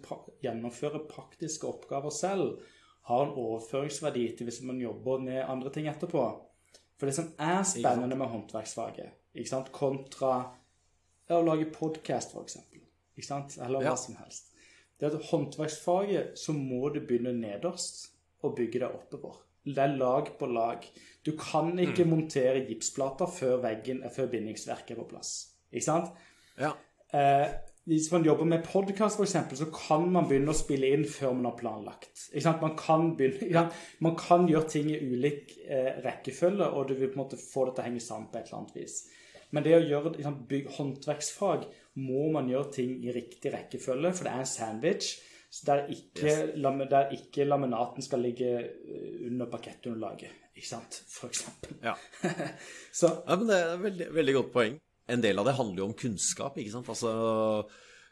gjennomføre praktiske oppgaver selv har en overføringsverdi til hvis man jobber med andre ting etterpå. For det som er spennende med håndverksfaget, kontra å lage podkast, f.eks., eller hva som helst det er at håndverksfaget så må du begynne nederst og bygge deg oppover. Det er lag på lag. Du kan ikke montere gipsplater før veggen, før bindingsverket er på plass. Ikke sant? Ja. Eh, hvis man jobber med podkast, f.eks., så kan man begynne å spille inn før man har planlagt. Man, kan begynne, man kan gjøre ting i ulik eh, rekkefølge, og du vil på en måte få det til å henge sammen på et eller annet vis. Men det å gjøre sant, bygg, håndverksfag må man gjøre ting i riktig rekkefølge, for det er en sandwich. Der ikke, lam, der ikke laminaten skal ligge eh, under parkettunderlaget, ikke sant, for eksempel. Ja. Så Ja, men Det er et veldig, veldig godt poeng. En del av det handler jo om kunnskap. ikke sant? Altså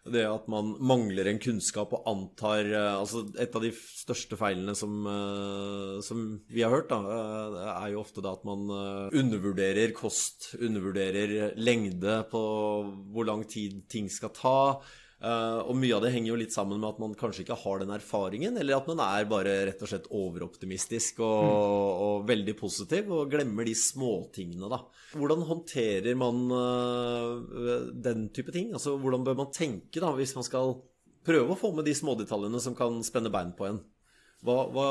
Det at man mangler en kunnskap og antar eh, altså Et av de største feilene som, eh, som vi har hørt, da, eh, er jo ofte da at man undervurderer kost, undervurderer lengde på hvor lang tid ting skal ta. Eh, og mye av det henger jo litt sammen med at man kanskje ikke har den erfaringen, eller at man er bare rett og slett overoptimistisk og, og veldig positiv og glemmer de småtingene, da. Hvordan håndterer man eh, den type ting? Altså hvordan bør man tenke da, hvis man skal prøve å få med de smådetaljene som kan spenne bein på en? Hva, hva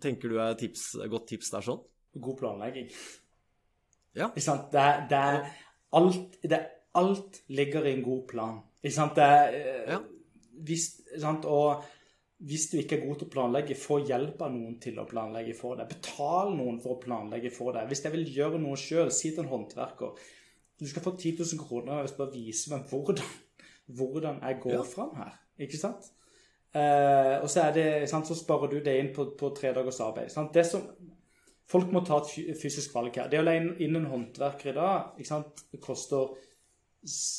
tenker du er tips, godt tips der sånn? god planlegging. Ja. Ikke sant? Det, det alt det, Alt ligger i en god plan. Ikke sant? Det eh, Ja. hvis, sant? Og hvis du ikke er god til å planlegge, få hjelp av noen til å planlegge for deg. Betal noen for å planlegge for deg. Hvis jeg vil gjøre noe sjøl, si til en håndverker Du skal få 10 000 kroner hvis du bare viser meg hvordan, hvordan jeg går Ja. fram her. Ikke sant? Eh, og så, er det, sant, så sparer du det inn på, på tre dagers arbeid. Sant? Det som, folk må ta et fysisk valg her. Det å leie inn en håndverker i dag ikke sant, det koster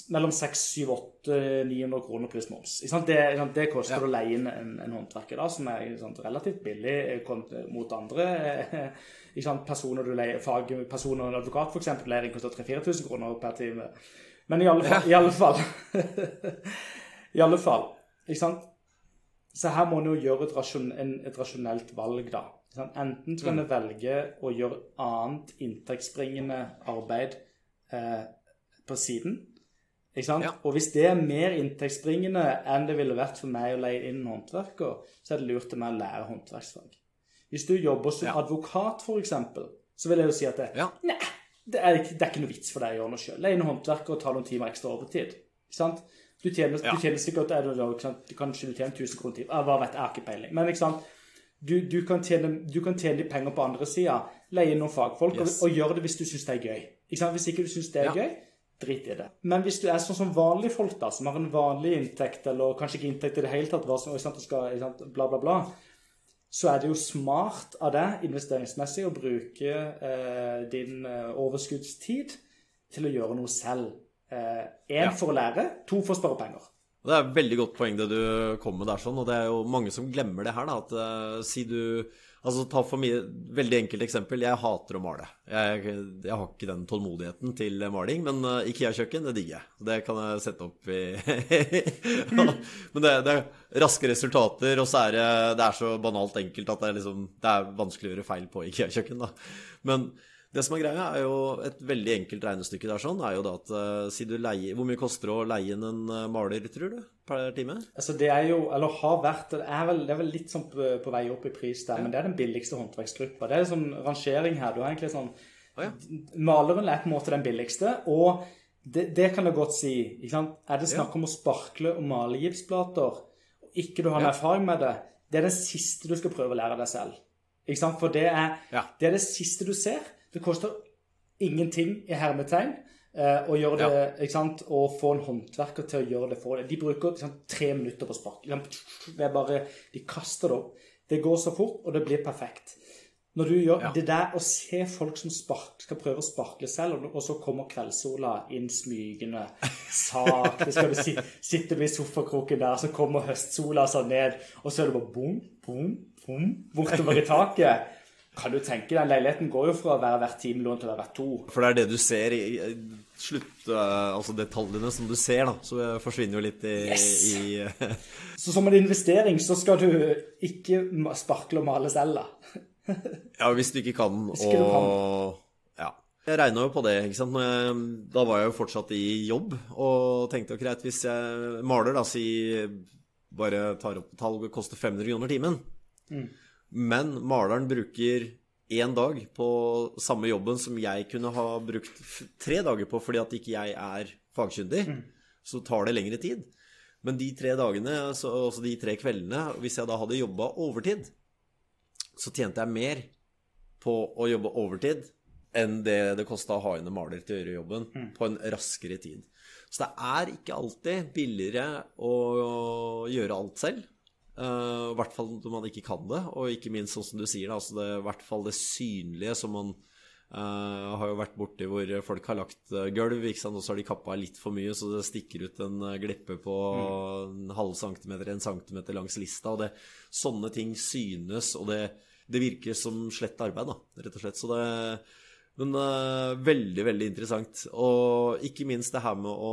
mellom 600 700 900 kroner pluss moms. Det, det koster Ja. å leie inn en, en håndverker da, som er sant, relativt billig eh, mot andre eh, sant, personer du leier, fagpersoner og en advokat f.eks. leier inn koster 3000-4000 kroner per time. Men i alle fall, i alle fall I alle fall, ikke sant? Så her må en jo gjøre et, rasjon, en, et rasjonelt valg, da. Enten kan Mm. velge å gjøre annet inntektsbringende arbeid eh, på siden. Ja. Og hvis det er mer inntektsbringende enn det ville vært for meg å leie inn en håndverker, så er det lurt til meg å lære håndverksfag. Hvis du jobber som Ja. advokat, f.eks., så vil jeg jo si at det, Ja. Nei, det er, det er ikke noe vits for deg å gjøre noe sjøl. Leie inn håndverker og ta noen timer ekstra overtid. Ikke sant? Du tjener, Ja. du tjener sikkert er det, du? Kanskje du tjener 1000 kroner til. Hva vet jeg, har ikke peiling. Men ikke sant? Du, du, kan tjene, du kan tjene de penger på andre sida. Leie inn noen fagfolk Yes. og, og gjøre det hvis du syns det er gøy. Ikke sant? Hvis ikke du syns det er gøy, drit i det. Men hvis du er sånn som vanlige folk, da, som har en vanlig inntekt, eller kanskje ikke inntekt i det hele tatt, hva som, sant, skal, sant, bla, bla, bla, så er det jo smart av deg investeringsmessig å bruke eh, din eh, overskuddstid til å gjøre noe selv. Én Ja. for å lære, to for å spare penger. Det er et veldig godt poeng det du kom med der, sånn, og det er jo mange som glemmer det her. da, at uh, si du, altså Ta for mye, veldig enkelt eksempel. Jeg hater å male. Jeg, jeg har ikke den tålmodigheten til maling, men uh, Ikea-kjøkken, det digger jeg. Det kan jeg sette opp i Men det, det er raske resultater, og så er det, det er så banalt enkelt at det er, liksom, det er vanskelig å gjøre feil på Ikea-kjøkken. da. Men det som er greia, er jo et veldig enkelt regnestykke der sånn, er jo da at eh, si du leier Hvor mye koster det å leie inn en eh, maler, tror du, per time? Altså Det er jo, eller har vært, det er vel, det er vel litt sånn på, på vei opp i pris der, men det er den billigste håndverksgruppa. Det er sånn rangering her. Du har egentlig sånn Å ja. Maleren er på en måte den billigste, og det, det kan jeg godt si. ikke sant? Er det snakk om å sparkle og male gipsplater, og ikke du har Ja. erfaring med det, det er det siste du skal prøve å lære deg selv. For det er, Ja. det er det siste du ser. Det koster ingenting i hermetegn eh, å gjøre det, sant? Å få en håndverker til å gjøre det for deg. De bruker sant, tre minutter på er bare, De kaster det opp. Det går så fort, og det blir perfekt. Når du gjør Ja. det der å se folk som spark, skal prøve å sparkle selv, og, og så kommer kveldssola inn smygende, sakte skal du si, Sitter du i sofakroken der, så kommer høstsola sånn ned, og så er det bare bom, bom, bom, bortover i taket. Kan du tenke deg, Leiligheten går jo fra å være hvert timelån til å være hvert to. For det er det du ser i i slutt... eh, Altså detaljene som du ser, da. Så forsvinner jo litt i, Yes! i eh, Så som en investering så skal du ikke sparkle og male selv, da. Ja, hvis du ikke kan, Hvis ikke og Ja. Jeg regna jo på det. ikke sant? Da var jeg jo fortsatt i jobb og tenkte ok, greit, hvis jeg maler, da, si bare tar opp tall, koster 500 kroner timen. Men maleren bruker én dag på samme jobben som jeg kunne ha brukt tre dager på fordi at ikke jeg er fagkyndig. Så tar det lengre tid. Men de tre dagene, så, altså de tre kveldene, hvis jeg da hadde jobba overtid, så tjente jeg mer på å jobbe overtid enn det det kosta å ha inn en maler til å gjøre jobben på en raskere tid. Så det er ikke alltid billigere å gjøre alt selv. Eh, I hvert fall når man ikke kan det, og ikke minst sånn som du sier, altså det, i hvert fall det synlige som man Uh, har jo vært borti hvor folk har lagt eh, gulv, og så har de kappa litt for mye, så det stikker ut en glippe på en halv centimeter, en centimeter langs lista. og det, Sånne ting synes, og det, det virker som slett arbeid, da, rett og slett. Så det, men veldig, veldig interessant. Og ikke minst det her med å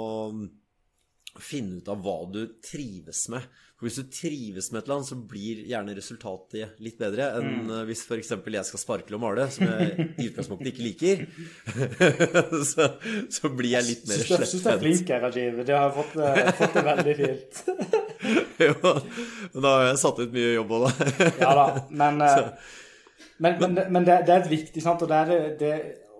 finne ut av hva du trives med. For Hvis du trives med et eller annet, så blir gjerne resultatet litt bedre enn Mm. eh, hvis f.eks. jeg skal sparkle og male, som jeg i utgangspunktet ikke liker. så, så blir jeg litt mer Syns Jeg syns du er flink her, Rajiv. Det har fått, eh, fått det veldig fint. Jo, men da har jeg satt ut mye jobb òg, da. Ja da, men, eh, men, men, men det, det er et viktig sant? Og, det er det, det,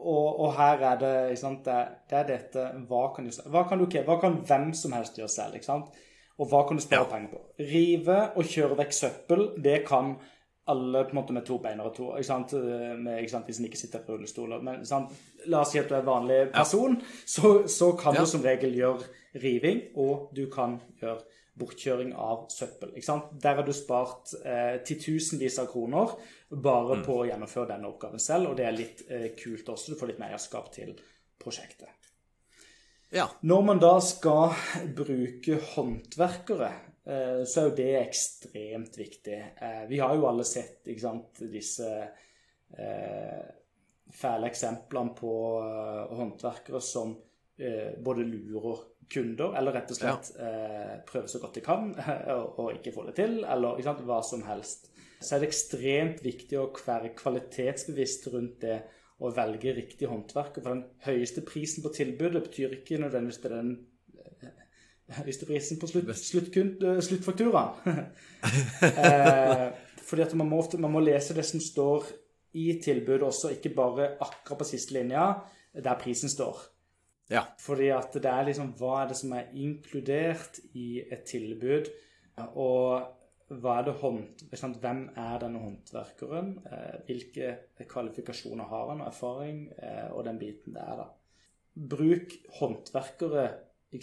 og, og her er det sant? Det, det er dette Hva kan du hva kan, du, okay, hva kan hvem som helst gjøre selv? ikke sant? Og hva kan du spare Ja. penger på? Rive og kjøre vekk søppel, det kan alle på en måte med to bein og to. ikke sant? Med, ikke sant? Hvis en ikke sitter på rullestol. Men la oss si at du er en vanlig person, så, så kan Ja. du som regel gjøre riving, og du kan gjøre bortkjøring av søppel. ikke sant? Der har du spart eh, titusenvis av kroner bare på å gjennomføre denne oppgaven selv, og det er litt eh, kult også. Du får litt mer eierskap til prosjektet. Ja. Når man da skal bruke håndverkere, eh, så er jo det ekstremt viktig. Eh, Vi har jo alle sett ikke sant, disse eh, fæle eksemplene på eh, håndverkere som eh, både lurer kunder, eller rett og slett eh, prøve så godt de kan og, og ikke få det til, eller sant, hva som helst. Så er det ekstremt viktig å være kvalitetsbevisst rundt det å velge riktig håndverk. For den høyeste prisen på tilbudet betyr ikke nødvendigvis det er den eh, høyeste prisen på slutt, slutt, eh, sluttfakturaen. eh, fordi at man må, ofte, man må lese det som står i tilbudet også, ikke bare akkurat på siste linja der prisen står. Ja. Fordi at det er liksom Hva er det som er inkludert i et tilbud? Og hva er det hånd, hvem er denne håndverkeren? Eh, Hvilke kvalifikasjoner har han, og erfaring, eh, og den biten det er, da. Bruk håndverkere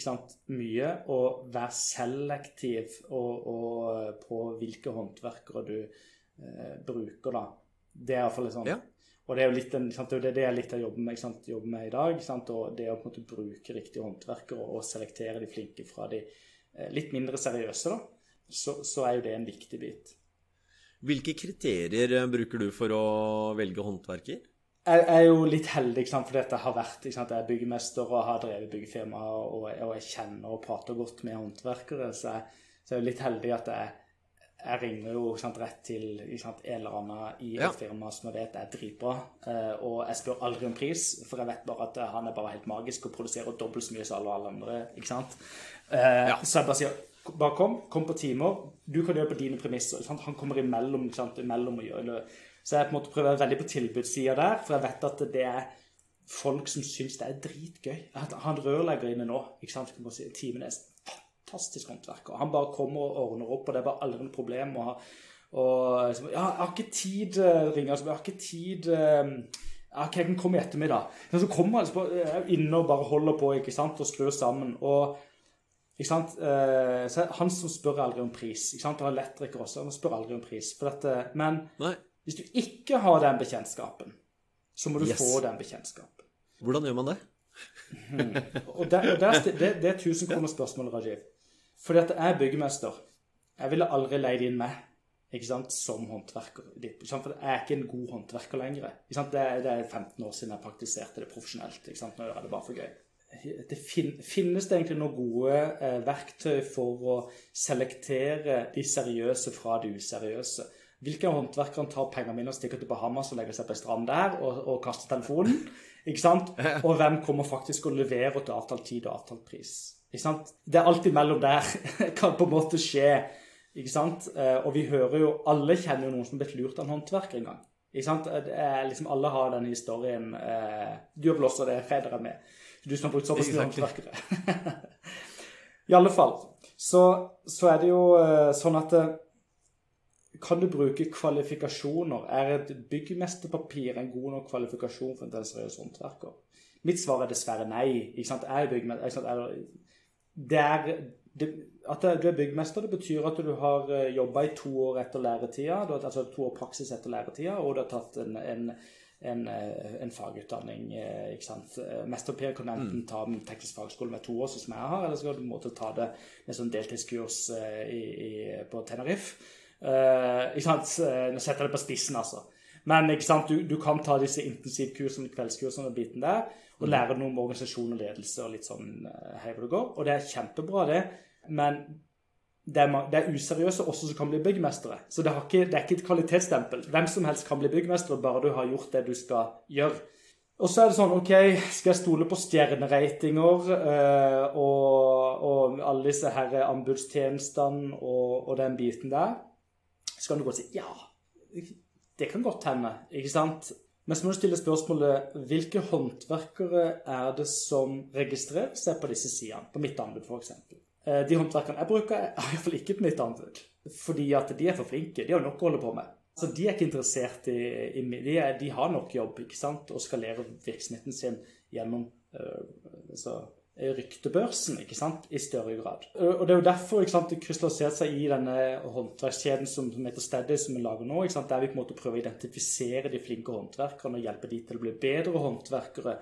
sant, mye, og vær selektiv og, og på hvilke håndverkere du eh, bruker, da. Det er iallfall litt sånn Ja. Og det er jo litt, en, sant, det er det jeg litt jeg jobber med, sant, jobber med i dag. Sant, og det å på en måte bruke riktige håndverkere og selektere de flinke fra de eh, litt mindre seriøse, da, så, så er jo det en viktig bit. Hvilke kriterier eh, bruker du for å velge håndverker? Jeg er jo litt heldig at jeg har vært jeg er byggmester og har drevet byggefirma, og, og jeg kjenner og prater godt med håndverkere. Så jeg, så jeg er jo litt heldig at jeg, jeg ringer jo sant, rett til sant, en eller annen i Ja. et firma som jeg vet er dritbra. eh, Og jeg spør aldri om pris, for jeg vet bare at eh, han er bare helt magisk og produserer dobbelt så mye som alle, alle andre. ikke sant? Eh, Ja. Så jeg bare sier bare kom, kom på timer. Du kan gjøre det på dine premisser. sant? Han kommer imellom, ikke sant? imellom og gjør det. Så jeg på en måte prøver veldig på tilbudssida der, for jeg vet at det er folk som syns det er dritgøy. Jeg har en rørlegger inne nå. ikke sant? Timen er fantastisk håndverker. Han bare kommer og ordner opp, og det er bare aldri noe problem. Og, og så, ja, 'Jeg har ikke tid', eh, ringer han. 'Jeg har ikke tid' eh, ja, ok, jeg kan komme i ettermiddag. Men så kommer han altså eh, inne og bare holder på ikke sant, og skrur sammen. og ikke sant? Eh, så han som spør aldri om pris. ikke sant? Og elektriker også. Han spør aldri om pris. For dette, men Nei. hvis du ikke har den bekjentskapen, så må du Yes. få den bekjentskapen. Hvordan gjør man det? Og det, og det, det, det er 1000 kroner spørsmål, Rajiv. Fordi at jeg er byggemester. Jeg ville aldri leid inn meg ikke sant, som håndverker. For jeg er ikke en god håndverker lenger. Ikke sant? Det, er, det er 15 år siden jeg praktiserte det profesjonelt. Ikke sant? Nå gjør jeg det bare for gøy. Det fin, finnes det egentlig noen gode eh, verktøy for å selektere de seriøse fra de useriøse? Hvilke håndverkere tar pengene mine og stikker til Bahamas og legger seg på en strand der og, og kaster telefonen? Ikke sant? Og hvem kommer faktisk og leverer til avtalt tid og avtalt pris? Ikke sant? Det er alltid mellom der kan på en måte skje Ikke sant? Eh, og vi hører jo Alle kjenner jo noen som har blitt lurt av en håndverker en gang. Ikke sant? Det er liksom Alle har den historien eh, Du har vel også det, Feder er med. Du som har brukt såpass mye håndverkere. I alle fall så, så er det jo eh, sånn at eh, kan du bruke kvalifikasjoner? Er et byggmesterpapir en god nok kvalifikasjon for en seriøs håndverker? Mitt svar er dessverre nei. Ikke sant? Jeg er byggmester. Det er, det, at du er byggmester, det betyr at du har eh, jobba i to år etter læretida. Altså to år praksis etter læretida, og du har tatt en, en, en, eh, en fagutdanning. Eh, ikke sant? Mesterpapir kan enten mm. ta med teknisk fagskole med to år, som jeg har, eller så kan du måtte ta det med sånn deltidskurs i, i, på Tenerife. Uh, ikke sant? Nå setter jeg det på spissen, altså. Men? Du, du kan ta disse intensivkursene, kveldskursene og biten der og lære noe om organisasjon og ledelse og litt sånn uh, hei hvor det går. Og det er kjempebra, det. Men det er, det er useriøse også som kan bli byggmestere. Så det, ikke, det, er ikke et kvalitetsstempel. Hvem som helst kan bli byggmester, bare du har gjort det du skal gjøre. Og så er det sånn OK, skal jeg stole på stjerneratinger øh, og, og, alle disse her anbudstjenestene og, og, den biten der? Så kan du godt si ja, det kan godt hende, ikke sant? Men så må du stille spørsmålet hvilke håndverkere er det som registrerer seg på disse sidene, på mitt anbud f.eks. Eh, de håndverkerne jeg bruker, er iallfall ikke på mitt anbud. Fordi at de er for flinke. De har nok å holde på med. Så de er ikke interessert i, i de, er, de, har nok jobb ikke sant, og skalerer virksomheten sin gjennom uh, ryktebørsen ikke sant, i større grad. Og Det er jo derfor ikke sant, det krystalliserte seg i denne håndverkskjeden som, som heter Steady, som vi lager nå, ikke sant, der vi på en måte prøver å identifisere de flinke håndverkerne og hjelpe de til å bli bedre håndverkere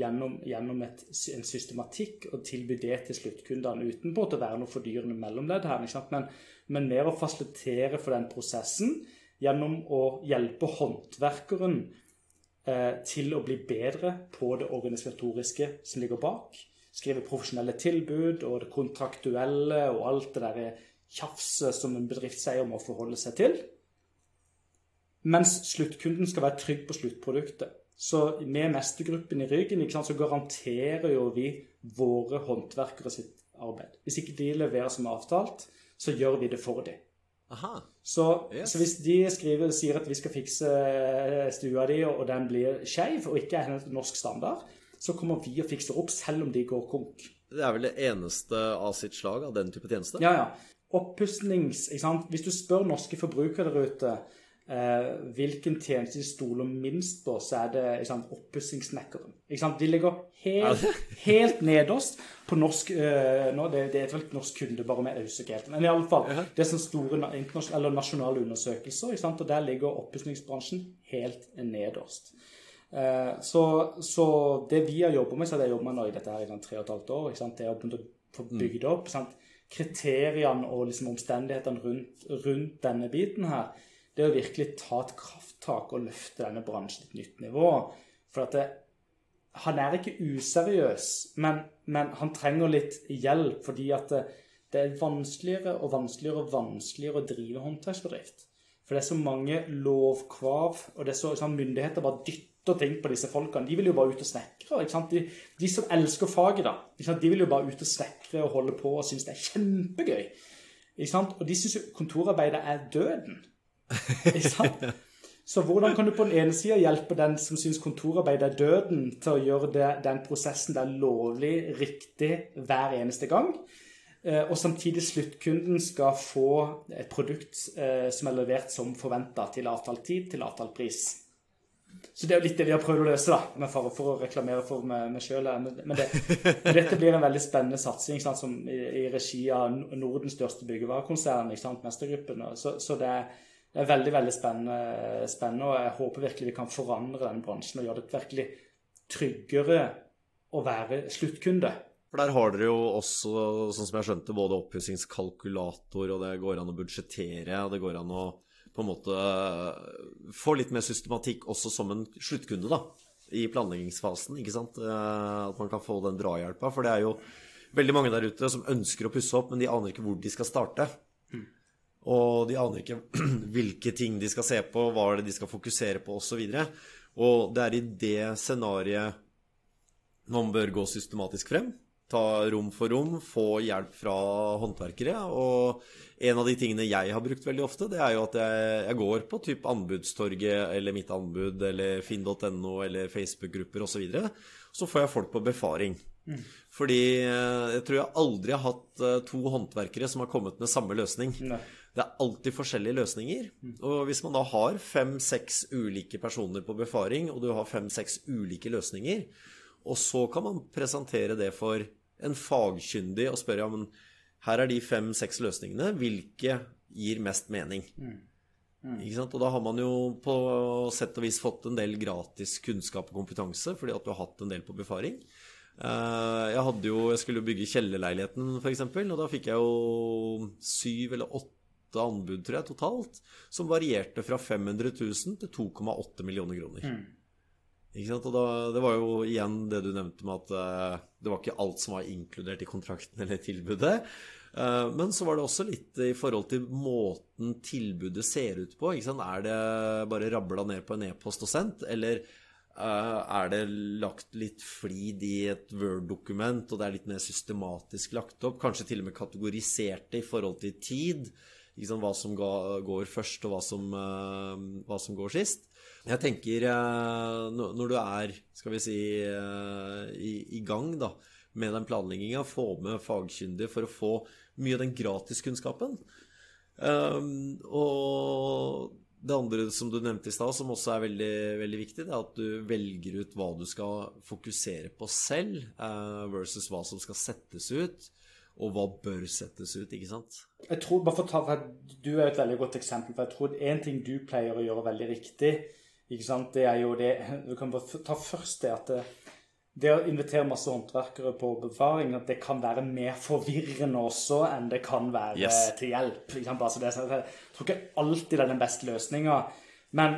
gjennom, gjennom et, en systematikk og tilby det til sluttkundene uten på å være noe fordyrende mellomledd her, ikke sant, men, men mer å fasilitere for den prosessen gjennom å hjelpe håndverkeren eh, til å bli bedre på det organisatoriske som ligger bak skrive profesjonelle tilbud og det kontraktuelle og alt det der tjafset som en bedriftseier må forholde seg til. Mens sluttkunden skal være trygg på sluttproduktet. Så med mestergruppen i ryggen sant, så garanterer jo vi våre håndverkere sitt arbeid. Hvis ikke de leverer som avtalt, så gjør vi det for dem. Så, yes. så, hvis de skriver, sier at vi skal fikse stua di, og den blir skeiv og ikke er norsk standard, så kommer vi og fikser opp selv om de går konk. Det er vel det eneste av sitt slag av den type tjeneste? Ja, ja. Oppussings Hvis du spør norske forbrukere der ute eh, hvilken tjeneste de stoler minst på, så er det oppussingssnekkeren. De ligger helt, helt nederst på norsk eh, nå, det, det, er et norsk kundebarometer, jeg husker helt. Men i alle fall, det er sånne store eller nasjonale undersøkelser, og der ligger oppussingsbransjen helt nederst. Eh, så, så, det vi har jobbet med, så har jeg jobbet med nå i dette her i tre og et halvt år, det er å få mm. bygd opp sant? kriteriene og liksom omstendighetene rundt, rundt, denne biten her, det er å virkelig ta et krafttak og løfte denne bransjen til et nytt nivå. For at det, han er ikke useriøs, men, men, han trenger litt hjelp fordi at det, det, er vanskeligere og vanskeligere og vanskeligere å drive håndverksbedrift. For det er så mange lovkrav, og det er så sånn, myndigheter bare dytter og ting på disse folkene. De vil jo bare ut og snekre. De, de, som elsker faget, da, de vil jo bare ut og snekre og holde på og synes det er kjempegøy. Og de syns jo kontorarbeidet er døden. Så hvordan kan du på den ene sida hjelpe den som syns kontorarbeid er døden, til å gjøre det, den prosessen der lovlig, riktig hver eneste gang? Eh, og samtidig sluttkunden skal få et produkt eh, som er levert som forventa til avtalt tid, til avtalt pris. Så det er jo litt det vi har prøvd å løse, da, med fare for å reklamere for meg, sjøl. Men, det, dette blir en veldig spennende satsing sant, som i, i, regi av Nordens største byggevarekonsern, Mestergruppen. Så, så det, er, det, er, veldig veldig spennende, spennende, og jeg håper virkelig vi kan forandre den bransjen og gjøre det virkelig tryggere å være sluttkunde. For der har dere jo også, sånn som jeg skjønte, både oppussingskalkulator, og det går an å budsjettere, og det går an å på en måte eh, få litt mer systematikk også som en sluttkunde, da, i planleggingsfasen. ikke sant? Eh, at man kan få den drahjelpa. For det er jo veldig mange der ute som ønsker å pusse opp, men de aner ikke hvor de skal starte. Mm. Og de aner ikke hvilke ting de skal se på, hva er det de skal fokusere på, osv. Og, og det er i det scenarioet man bør gå systematisk frem. Ta rom for rom, få hjelp fra håndverkere. Og en av de tingene jeg har brukt veldig ofte, det er jo at jeg, jeg går på typ Anbudstorget eller Mitt anbud eller finn.no eller Facebook-grupper osv. Så, videre. så får jeg folk på befaring. Mm. Fordi eh, jeg tror jeg aldri har hatt eh, to håndverkere som har kommet med samme løsning. Nei. Det er alltid forskjellige løsninger. Mm. Og hvis man da har fem-seks ulike personer på befaring, og du har fem-seks ulike løsninger, og så kan man presentere det for en fagkyndig og spørre ja, men her er de fem-seks løsningene. Hvilke gir mest mening? Mm. Mm. Og da har man jo på sett og vis fått en del gratis kunnskap og kompetanse fordi at du har hatt en del på befaring. Eh, jeg, jo, jeg skulle jo bygge kjellerleiligheten, f.eks., og da fikk jeg jo syv eller åtte anbud, tror jeg, totalt, som varierte fra 500 000 til 2,8 millioner kroner. Mm. Da, det var jo igjen det du nevnte med at uh, det var ikke alt som var inkludert i kontrakten eller tilbudet. Uh, men så var det også litt i forhold til måten tilbudet ser ut på. Er det bare rabla ned på en e-post og sendt, eller uh, er det lagt litt flid i et Word-dokument, og det er litt mer systematisk lagt opp? Kanskje til og med kategorisert det i forhold til tid? Hva som går først, og hva som, hva som går sist. Jeg tenker eh, når du er, skal vi si, eh, i, i gang da, med den planlegginga, få med fagkyndige for å få mye av den gratiskunnskapen. Um, og det andre som du nevnte i stad, som også er veldig, veldig, viktig, det er at du velger ut hva du skal fokusere på selv, uh, versus hva som skal settes ut, og hva bør settes ut, ikke sant? Jeg tror, bare for å ta, for Du er et veldig godt eksempel. for jeg tror En ting du pleier å gjøre veldig riktig, ikke sant? Det er jo det Du kan bare ta først det at det, det å invitere masse håndverkere på befaring at det kan være mer forvirrende også enn det kan være yes. til hjelp. Altså det, jeg tror ikke alltid det er den beste løsninga. Men,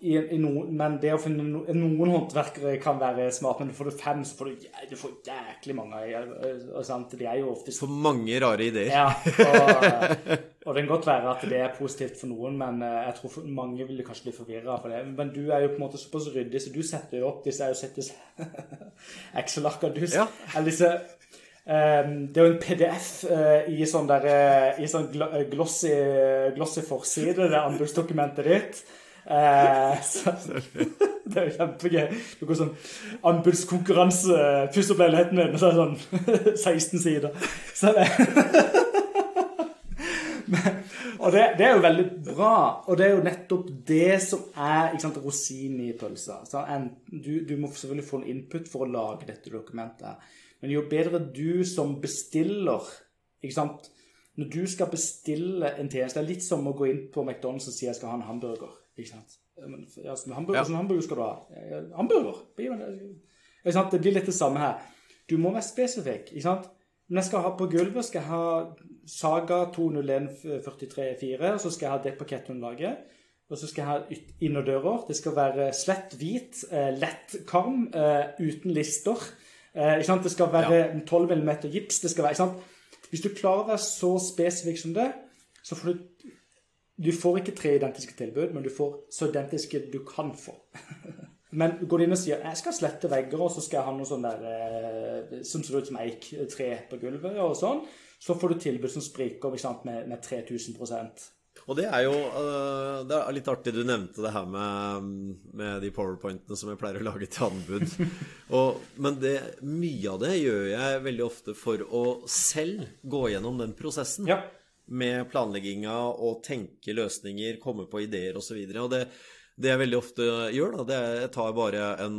i, i no, men, det å finne no, Noen håndverkere kan være smart, men får du fem, så får du, du får jæklig mange. Og, sant? De er jo ofte For mange rare ideer. Ja, og, og, det kan godt være at det er positivt for noen, men eh, jeg tror mange vil kanskje bli forvirra for det. Men du er jo på en måte såpass ryddig, så du setter jo opp disse er jo sett Excel-arker. Du ja. disse Um, det er jo en PDF uh, i sånn, der, uh, i sånn glossy, glossy forside, det anbudsdokumentet ditt. Uh, så, det er jo kjempegøy. Noe sånn anbudskonkurranse. Puss opp leiligheten min, og så er det sånn 16 sider. Så det, og det, det, er jo veldig bra. Og det er jo nettopp det som er ikke sant, rosinen i pølsa. Du, du, må selvfølgelig få en input for å lage dette dokumentet. Men jo bedre du som bestiller ikke sant, Når du skal bestille en tjeneste Det er litt som å gå inn på McDonald's og si jeg skal ha en hamburger. Ikke sant? Ja, hamburger, ja. Sånn hamburger skal du ha? Hamburger! Ikke sant? Det blir litt det samme her. Du må være spesifikk. ikke sant? Når jeg skal ha på gulvet, skal jeg ha Saga 201-43-4, og så skal jeg ha det dekk Og så skal jeg ha innerdører. Det skal være slett hvit, eh, lett karm, eh, uten lister. Eh? Det skal være 12 mm gips. Det skal være, ikke sant? Hvis du klarer å være så spesifikk som det, så får du du får ikke tre identiske tilbud, men du får så identiske du kan få. men går du inn og sier jeg skal slette vegger, og så skal jeg ha noe sånn der eh, som ser ut som eik, tre på gulvet, og sånn, så får du tilbud som spriker sant, med, med 3000% og det er jo eh, det er litt artig du nevnte det her med, med de powerpointene som jeg pleier å lage til anbud. Og, men det, mye av det gjør jeg veldig ofte for å selv gå gjennom den prosessen. Ja med planlegginga og tenke løsninger, komme på ideer osv. Og, så og det, det jeg veldig ofte gjør, da, det er jeg tar bare en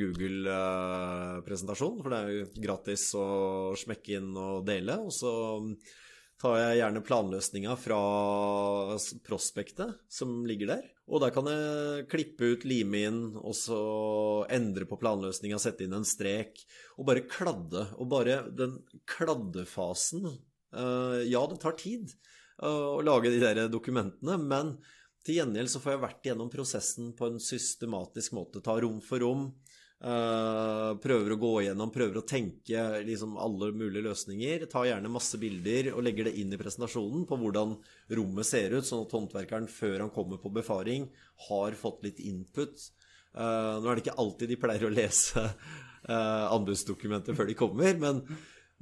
Google-presentasjon, for det er jo gratis å smekke inn og dele. Og så tar jeg gjerne planløsninga fra prospektet som ligger der. Og der kan jeg klippe ut, lime inn, og så endre på planløsninga, sette inn en strek. Og bare kladde. Og bare den kladdefasen Eh, ja, det tar tid eh, å lage de der dokumentene, men til gjengjeld så får jeg vært gjennom prosessen på en systematisk måte. Ta rom for rom. Uh, prøver å gå igjennom, prøver å tenke liksom alle mulige løsninger. Ta gjerne masse bilder og legger det inn i presentasjonen på hvordan rommet ser ut, sånn at håndverkeren før han kommer på befaring, har fått litt input. Uh, nå er det ikke alltid de pleier å lese anbudsdokumentet anbudsdokumenter før de kommer. Men,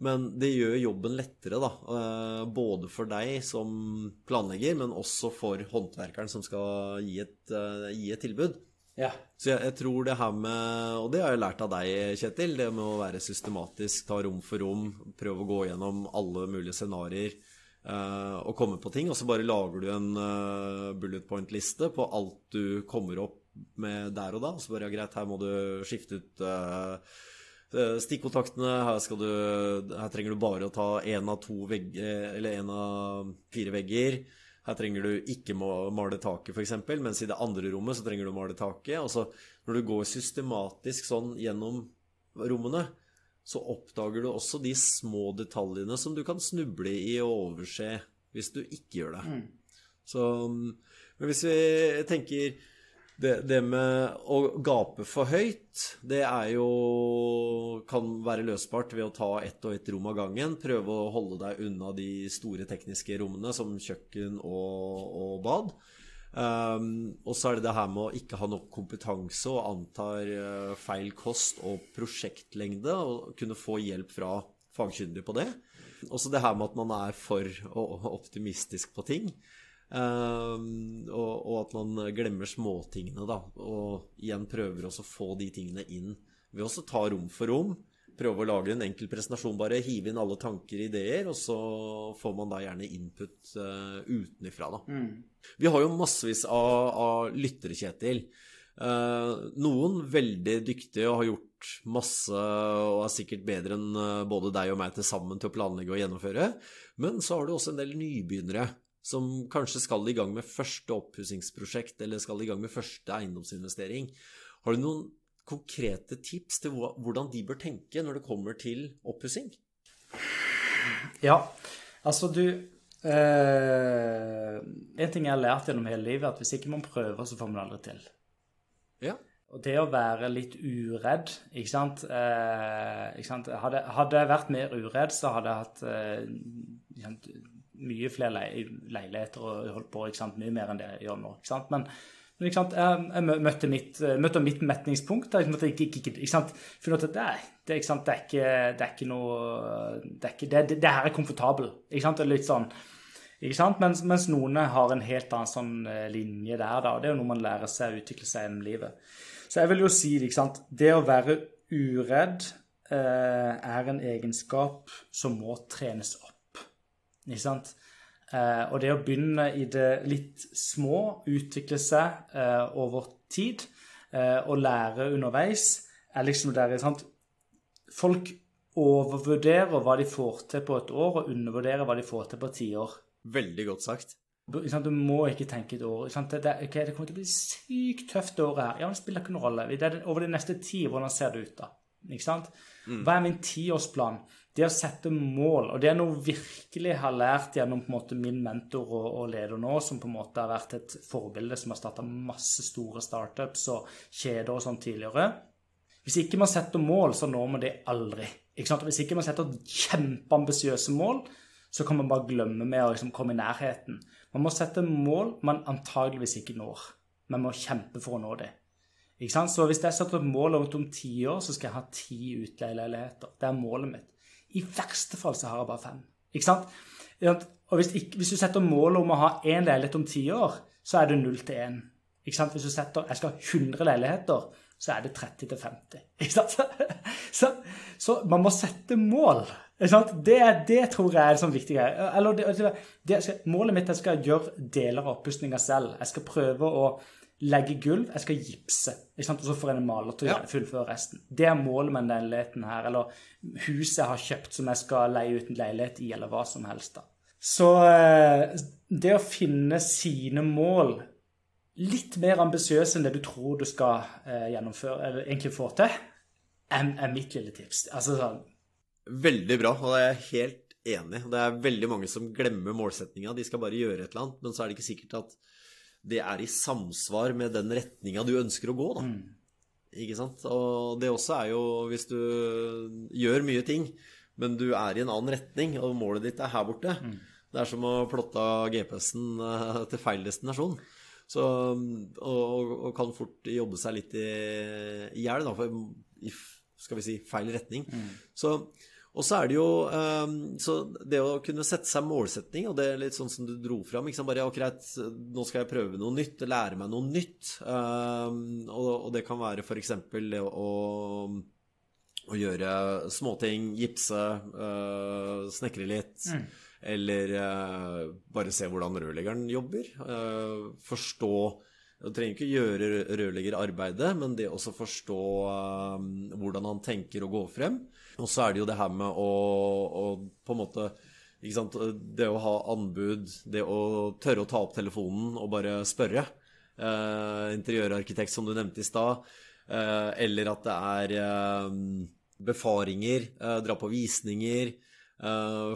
men det gjør jobben lettere, da. Eh, både for deg som planlegger, men også for håndverkeren som skal gi et, eh, gi et tilbud. Ja. Så jeg, jeg, tror det her med Og det har jeg lært av deg, Kjetil. Det med å være systematisk, ta rom for rom, prøve å gå gjennom alle mulige scenarioer eh, og komme på ting. Og så bare lager du en eh, bullet point-liste på alt du kommer opp med der og da. Og så bare ja, greit, her må du skifte ut uh, stikkontaktene. Her, skal du, her trenger du bare å ta én av én av fire vegger. Her trenger du ikke male taket, f.eks., mens i det andre rommet så trenger du male taket. Og så når du går systematisk sånn gjennom rommene, så oppdager du også de små detaljene som du kan snuble i og overse hvis du ikke gjør det. Mm. Så, men hvis vi tenker det, det, med å gape for høyt, det er jo Kan være løsbart ved å ta ett og ett rom av gangen. Prøve å holde deg unna de store tekniske rommene som kjøkken og, og bad. Um, og så er det det her med å ikke ha nok kompetanse og antar uh, feil kost og prosjektlengde, og kunne få hjelp fra fagkyndige på det. Også det her med at man er for optimistisk på ting. Um, og, og, at man glemmer småtingene, da. Og igjen prøver også å få de tingene inn ved også ta rom for rom. Prøve å lage en enkel presentasjon, bare hive inn alle tanker og ideer, og så får man da gjerne input uh, utenifra, da. Mm. Vi har jo massevis av, av lyttere, Kjetil. Uh, noen veldig dyktige og har gjort masse og er sikkert bedre enn uh, både deg og meg til sammen til å planlegge og gjennomføre. Men så har du også en del nybegynnere som kanskje skal i gang med første oppussingsprosjekt eller skal i gang med første eiendomsinvestering. Har du noen konkrete tips til hvordan de bør tenke når det kommer til oppussing? Ja, altså du eh, En ting jeg har lært gjennom hele livet, er at hvis ikke man prøver, så får man det aldri til. Ja. Og det å være litt uredd, ikke sant, eh, ikke sant? Hadde, hadde, jeg vært mer uredd, så hadde jeg hatt eh, mye flere leiligheter og holdt på ikke sant? mye mer enn det jeg gjør nå. ikke sant? Men, men ikke sant? jeg, møtte mitt, møtte mitt metningspunkt. Jeg måtte ikke, ikke, ikke sant? Finne ut at det, det, ikke sant? det, er ikke, det er ikke noe Det, er ikke, det, det, her er komfortabel. ikke sant? Det er litt sånn ikke sant? Mens, mens, noen har en helt annen sånn eh, linje der. da, Det er jo noe man lærer seg å utvikle seg gjennom livet. Så jeg vil jo si ikke sant? det å være uredd eh, er en egenskap som må trenes opp. Ikke sant? Eh, og det å begynne i det litt små, utvikle seg eh, over tid eh, og lære underveis, er liksom der sant? Folk overvurderer hva de får til på et år, og undervurderer hva de får til på ti år. Veldig godt sagt. Du må ikke tenke et år. Det, det, okay, det, kommer til å bli sykt tøft året her. Ja, men det spiller ikke noen rolle. Det over de neste ti, hvordan ser det ut da? Mm. Hva er min tiårsplan? Det å sette mål, og det er noe virkelig har lært gjennom måte min mentor og, og, leder nå, som på en måte har vært et forbilde, som har starta masse store startups og kjeder og sånn tidligere. Hvis ikke man setter mål, så når man det aldri. Ikke? Hvis ikke man setter kjempeambisiøse mål, så kan man bare glemme med å liksom komme i nærheten. Man må sette mål man antageligvis ikke når. Man må kjempe for å nå det. Så hvis jeg setter et mål om om ti år, så skal jeg ha ti utleieleiligheter. Det er målet mitt. I verste fall så har jeg bare fem. Ikke sant? Og hvis, hvis du setter målet om å ha én leilighet om ti år, så er det null til én. Hvis du setter jeg skal ha 100 leiligheter, så er det 30 til 50. Ikke sant? Så, så man må sette mål. Ikke sant? Det, det tror jeg er sånn viktig greie. Målet mitt er at jeg skal gjøre deler av oppussingen selv. Jeg skal prøve å legge gulv, jeg skal gipse. Ikke sant? Og så får jeg en maler til å ja. fullføre resten. Det er målet med denne leiligheten her. Eller huset jeg har kjøpt som jeg skal leie ut en leilighet i, eller hva som helst. da. Så eh, det å finne sine mål litt mer ambisiøse enn det du tror du skal eh, gjennomføre, eller egentlig få til, er, er mitt lille tips. Altså sånn Veldig bra, og jeg er helt enig. Det er veldig mange som glemmer målsettinga. De skal bare gjøre et eller annet, men så er det ikke sikkert at det er i samsvar med den retninga du ønsker å gå, da. Mm. Ikke sant? Og det også er jo hvis du gjør mye ting, men du er i en annen retning, og målet ditt er her borte. Mm. Det er som å plotte GPS-en eh, til feil destinasjon. Så, og, og, kan fort jobbe seg litt i hjel. For i skal vi si, feil retning. Så, og så er det jo um, Så det å kunne sette seg målsetning, og det er litt sånn som du dro fram ikke sant? Bare ja, greit, nå skal jeg prøve noe nytt, lære meg noe nytt. Um, og, det kan være f.eks. det å, å gjøre småting, gipse, uh, snekre litt. Mm. Eller uh, bare se hvordan rørleggeren jobber. Uh, forstå du trenger ikke gjøre rørleggerarbeidet, men det å forstå um, hvordan han tenker å gå frem. Og så er det jo det her med å, å på en måte Det å ha anbud, det å tørre å ta opp telefonen og bare spørre. Uh, interiørarkitekt, som du nevnte i stad. Uh, eller at det er uh, befaringer, dra på visninger.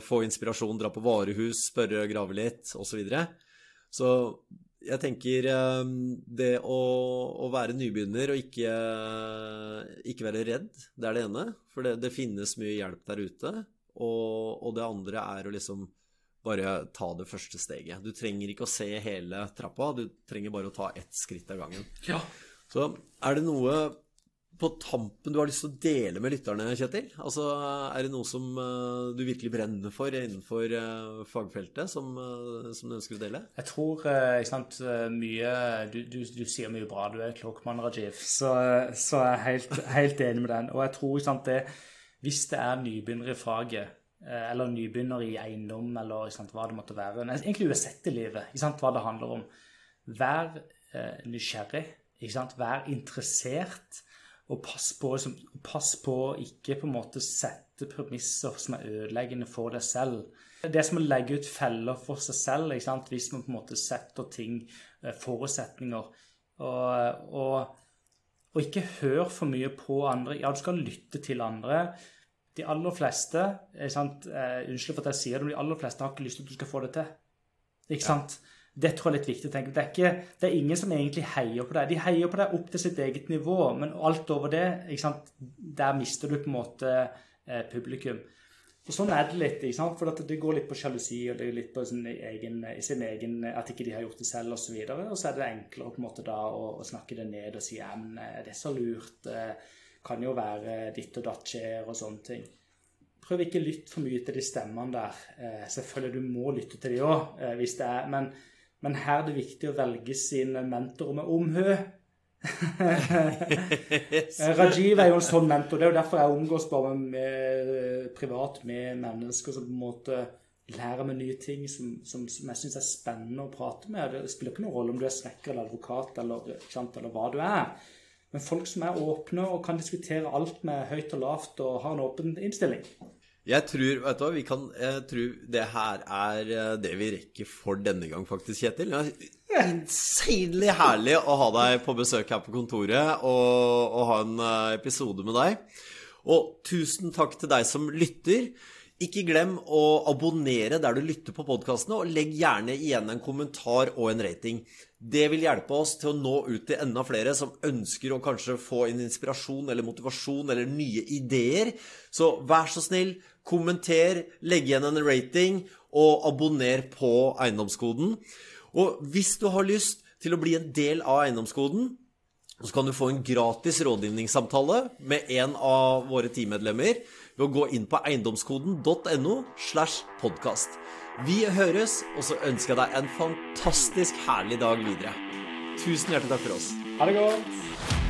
få inspirasjon, dra på varehus, spørre, grave litt, osv. Så, videre. så jeg tenker ehm, det å, å være nybegynner og ikke, ikke, være redd, det er det ene. For det, det finnes mye hjelp der ute. Og, og, det andre er å liksom bare ta det første steget. Du trenger ikke å se hele trappa, du trenger bare å ta ett skritt av gangen. Ja. Så er det noe på tampen du har lyst til å dele med lytterne, Kjetil? Altså, Er det noe som uh, du virkelig brenner for innenfor uh, fagfeltet, som, uh, som, du ønsker å dele? Jeg tror ikke sant, mye du, du, du, sier mye bra. Du er klok mann, Rajiv. Så, så jeg er helt, helt, enig med den. Og jeg tror sant, det, hvis det er nybegynner i faget, eller nybegynner i eiendom, eller sant, hva det måtte være Egentlig uansett i livet, hva det handler om. Vær nysgjerrig. Vær interessert. Og pass på, liksom, pass på å ikke på en måte sette premisser som er ødeleggende for deg selv. Det er som å legge ut feller for seg selv ikke sant? hvis man på en måte setter ting, eh, forutsetninger. Og, og, og ikke hør for mye på andre. Ja, du skal lytte til andre. De aller fleste ikke sant? Uh, Unnskyld for at jeg sier det, men de aller fleste har ikke lyst til at du skal få det til. Ikke sant? Ja. Det tror jeg er litt viktig å tenke. Det er, ikke, det er ingen som egentlig heier på deg. De heier på deg opp til sitt eget nivå, men alt over det, der mister du på en måte eh, publikum. Og Sånn er det litt. ikke sant? For det går litt på sjalusi og det er litt på sin egen, sin egen at ikke de har gjort det selv osv. Og, så og så er det enklere på en måte da å, å snakke det ned og si ja, men eh, det er så lurt. Eh, kan jo være ditt og datt skjer og sånne ting. Prøv ikke å lytte for mye til de stemmene der. Eh, selvfølgelig du må lytte til de òg, eh, hvis det er men men her er det viktig å velge sine mentorer med omhø. Rajiv er jo en sånn mentor. Det er jo derfor jeg omgås bare med, privat med mennesker som på en måte lærer meg nye ting som, som, som jeg syns er spennende å prate med. Det spiller ikke noen rolle om du er snekker eller advokat eller, eller, hva du er. Men folk som er åpne og kan diskutere alt med høyt og lavt og har en åpen innstilling. Jeg tror vet du hva, vi kan, jeg tror det her er eh, det vi rekker for denne gang, faktisk, Kjetil. Insanely herlig å ha deg på besøk her på kontoret og, og ha en eh, episode med deg. Og tusen takk til deg som lytter. Ikke glem å abonnere der du lytter på podkastene, og legg gjerne igjen en kommentar og en rating. Det vil hjelpe oss til å nå ut til enda flere som ønsker å kanskje få en inspirasjon eller motivasjon eller nye ideer. Så vær så snill, kommenter, legg igjen en rating, og abonner på Eiendomskoden. Og hvis du har lyst til å bli en del av Eiendomskoden, så kan du få en gratis rådgivningssamtale med en av våre teammedlemmer ved å gå inn på eiendomskoden.no slash podkast. Vi høres, og så ønsker jeg deg en fantastisk herlig dag videre. Tusen hjertelig takk for oss. Ha det godt.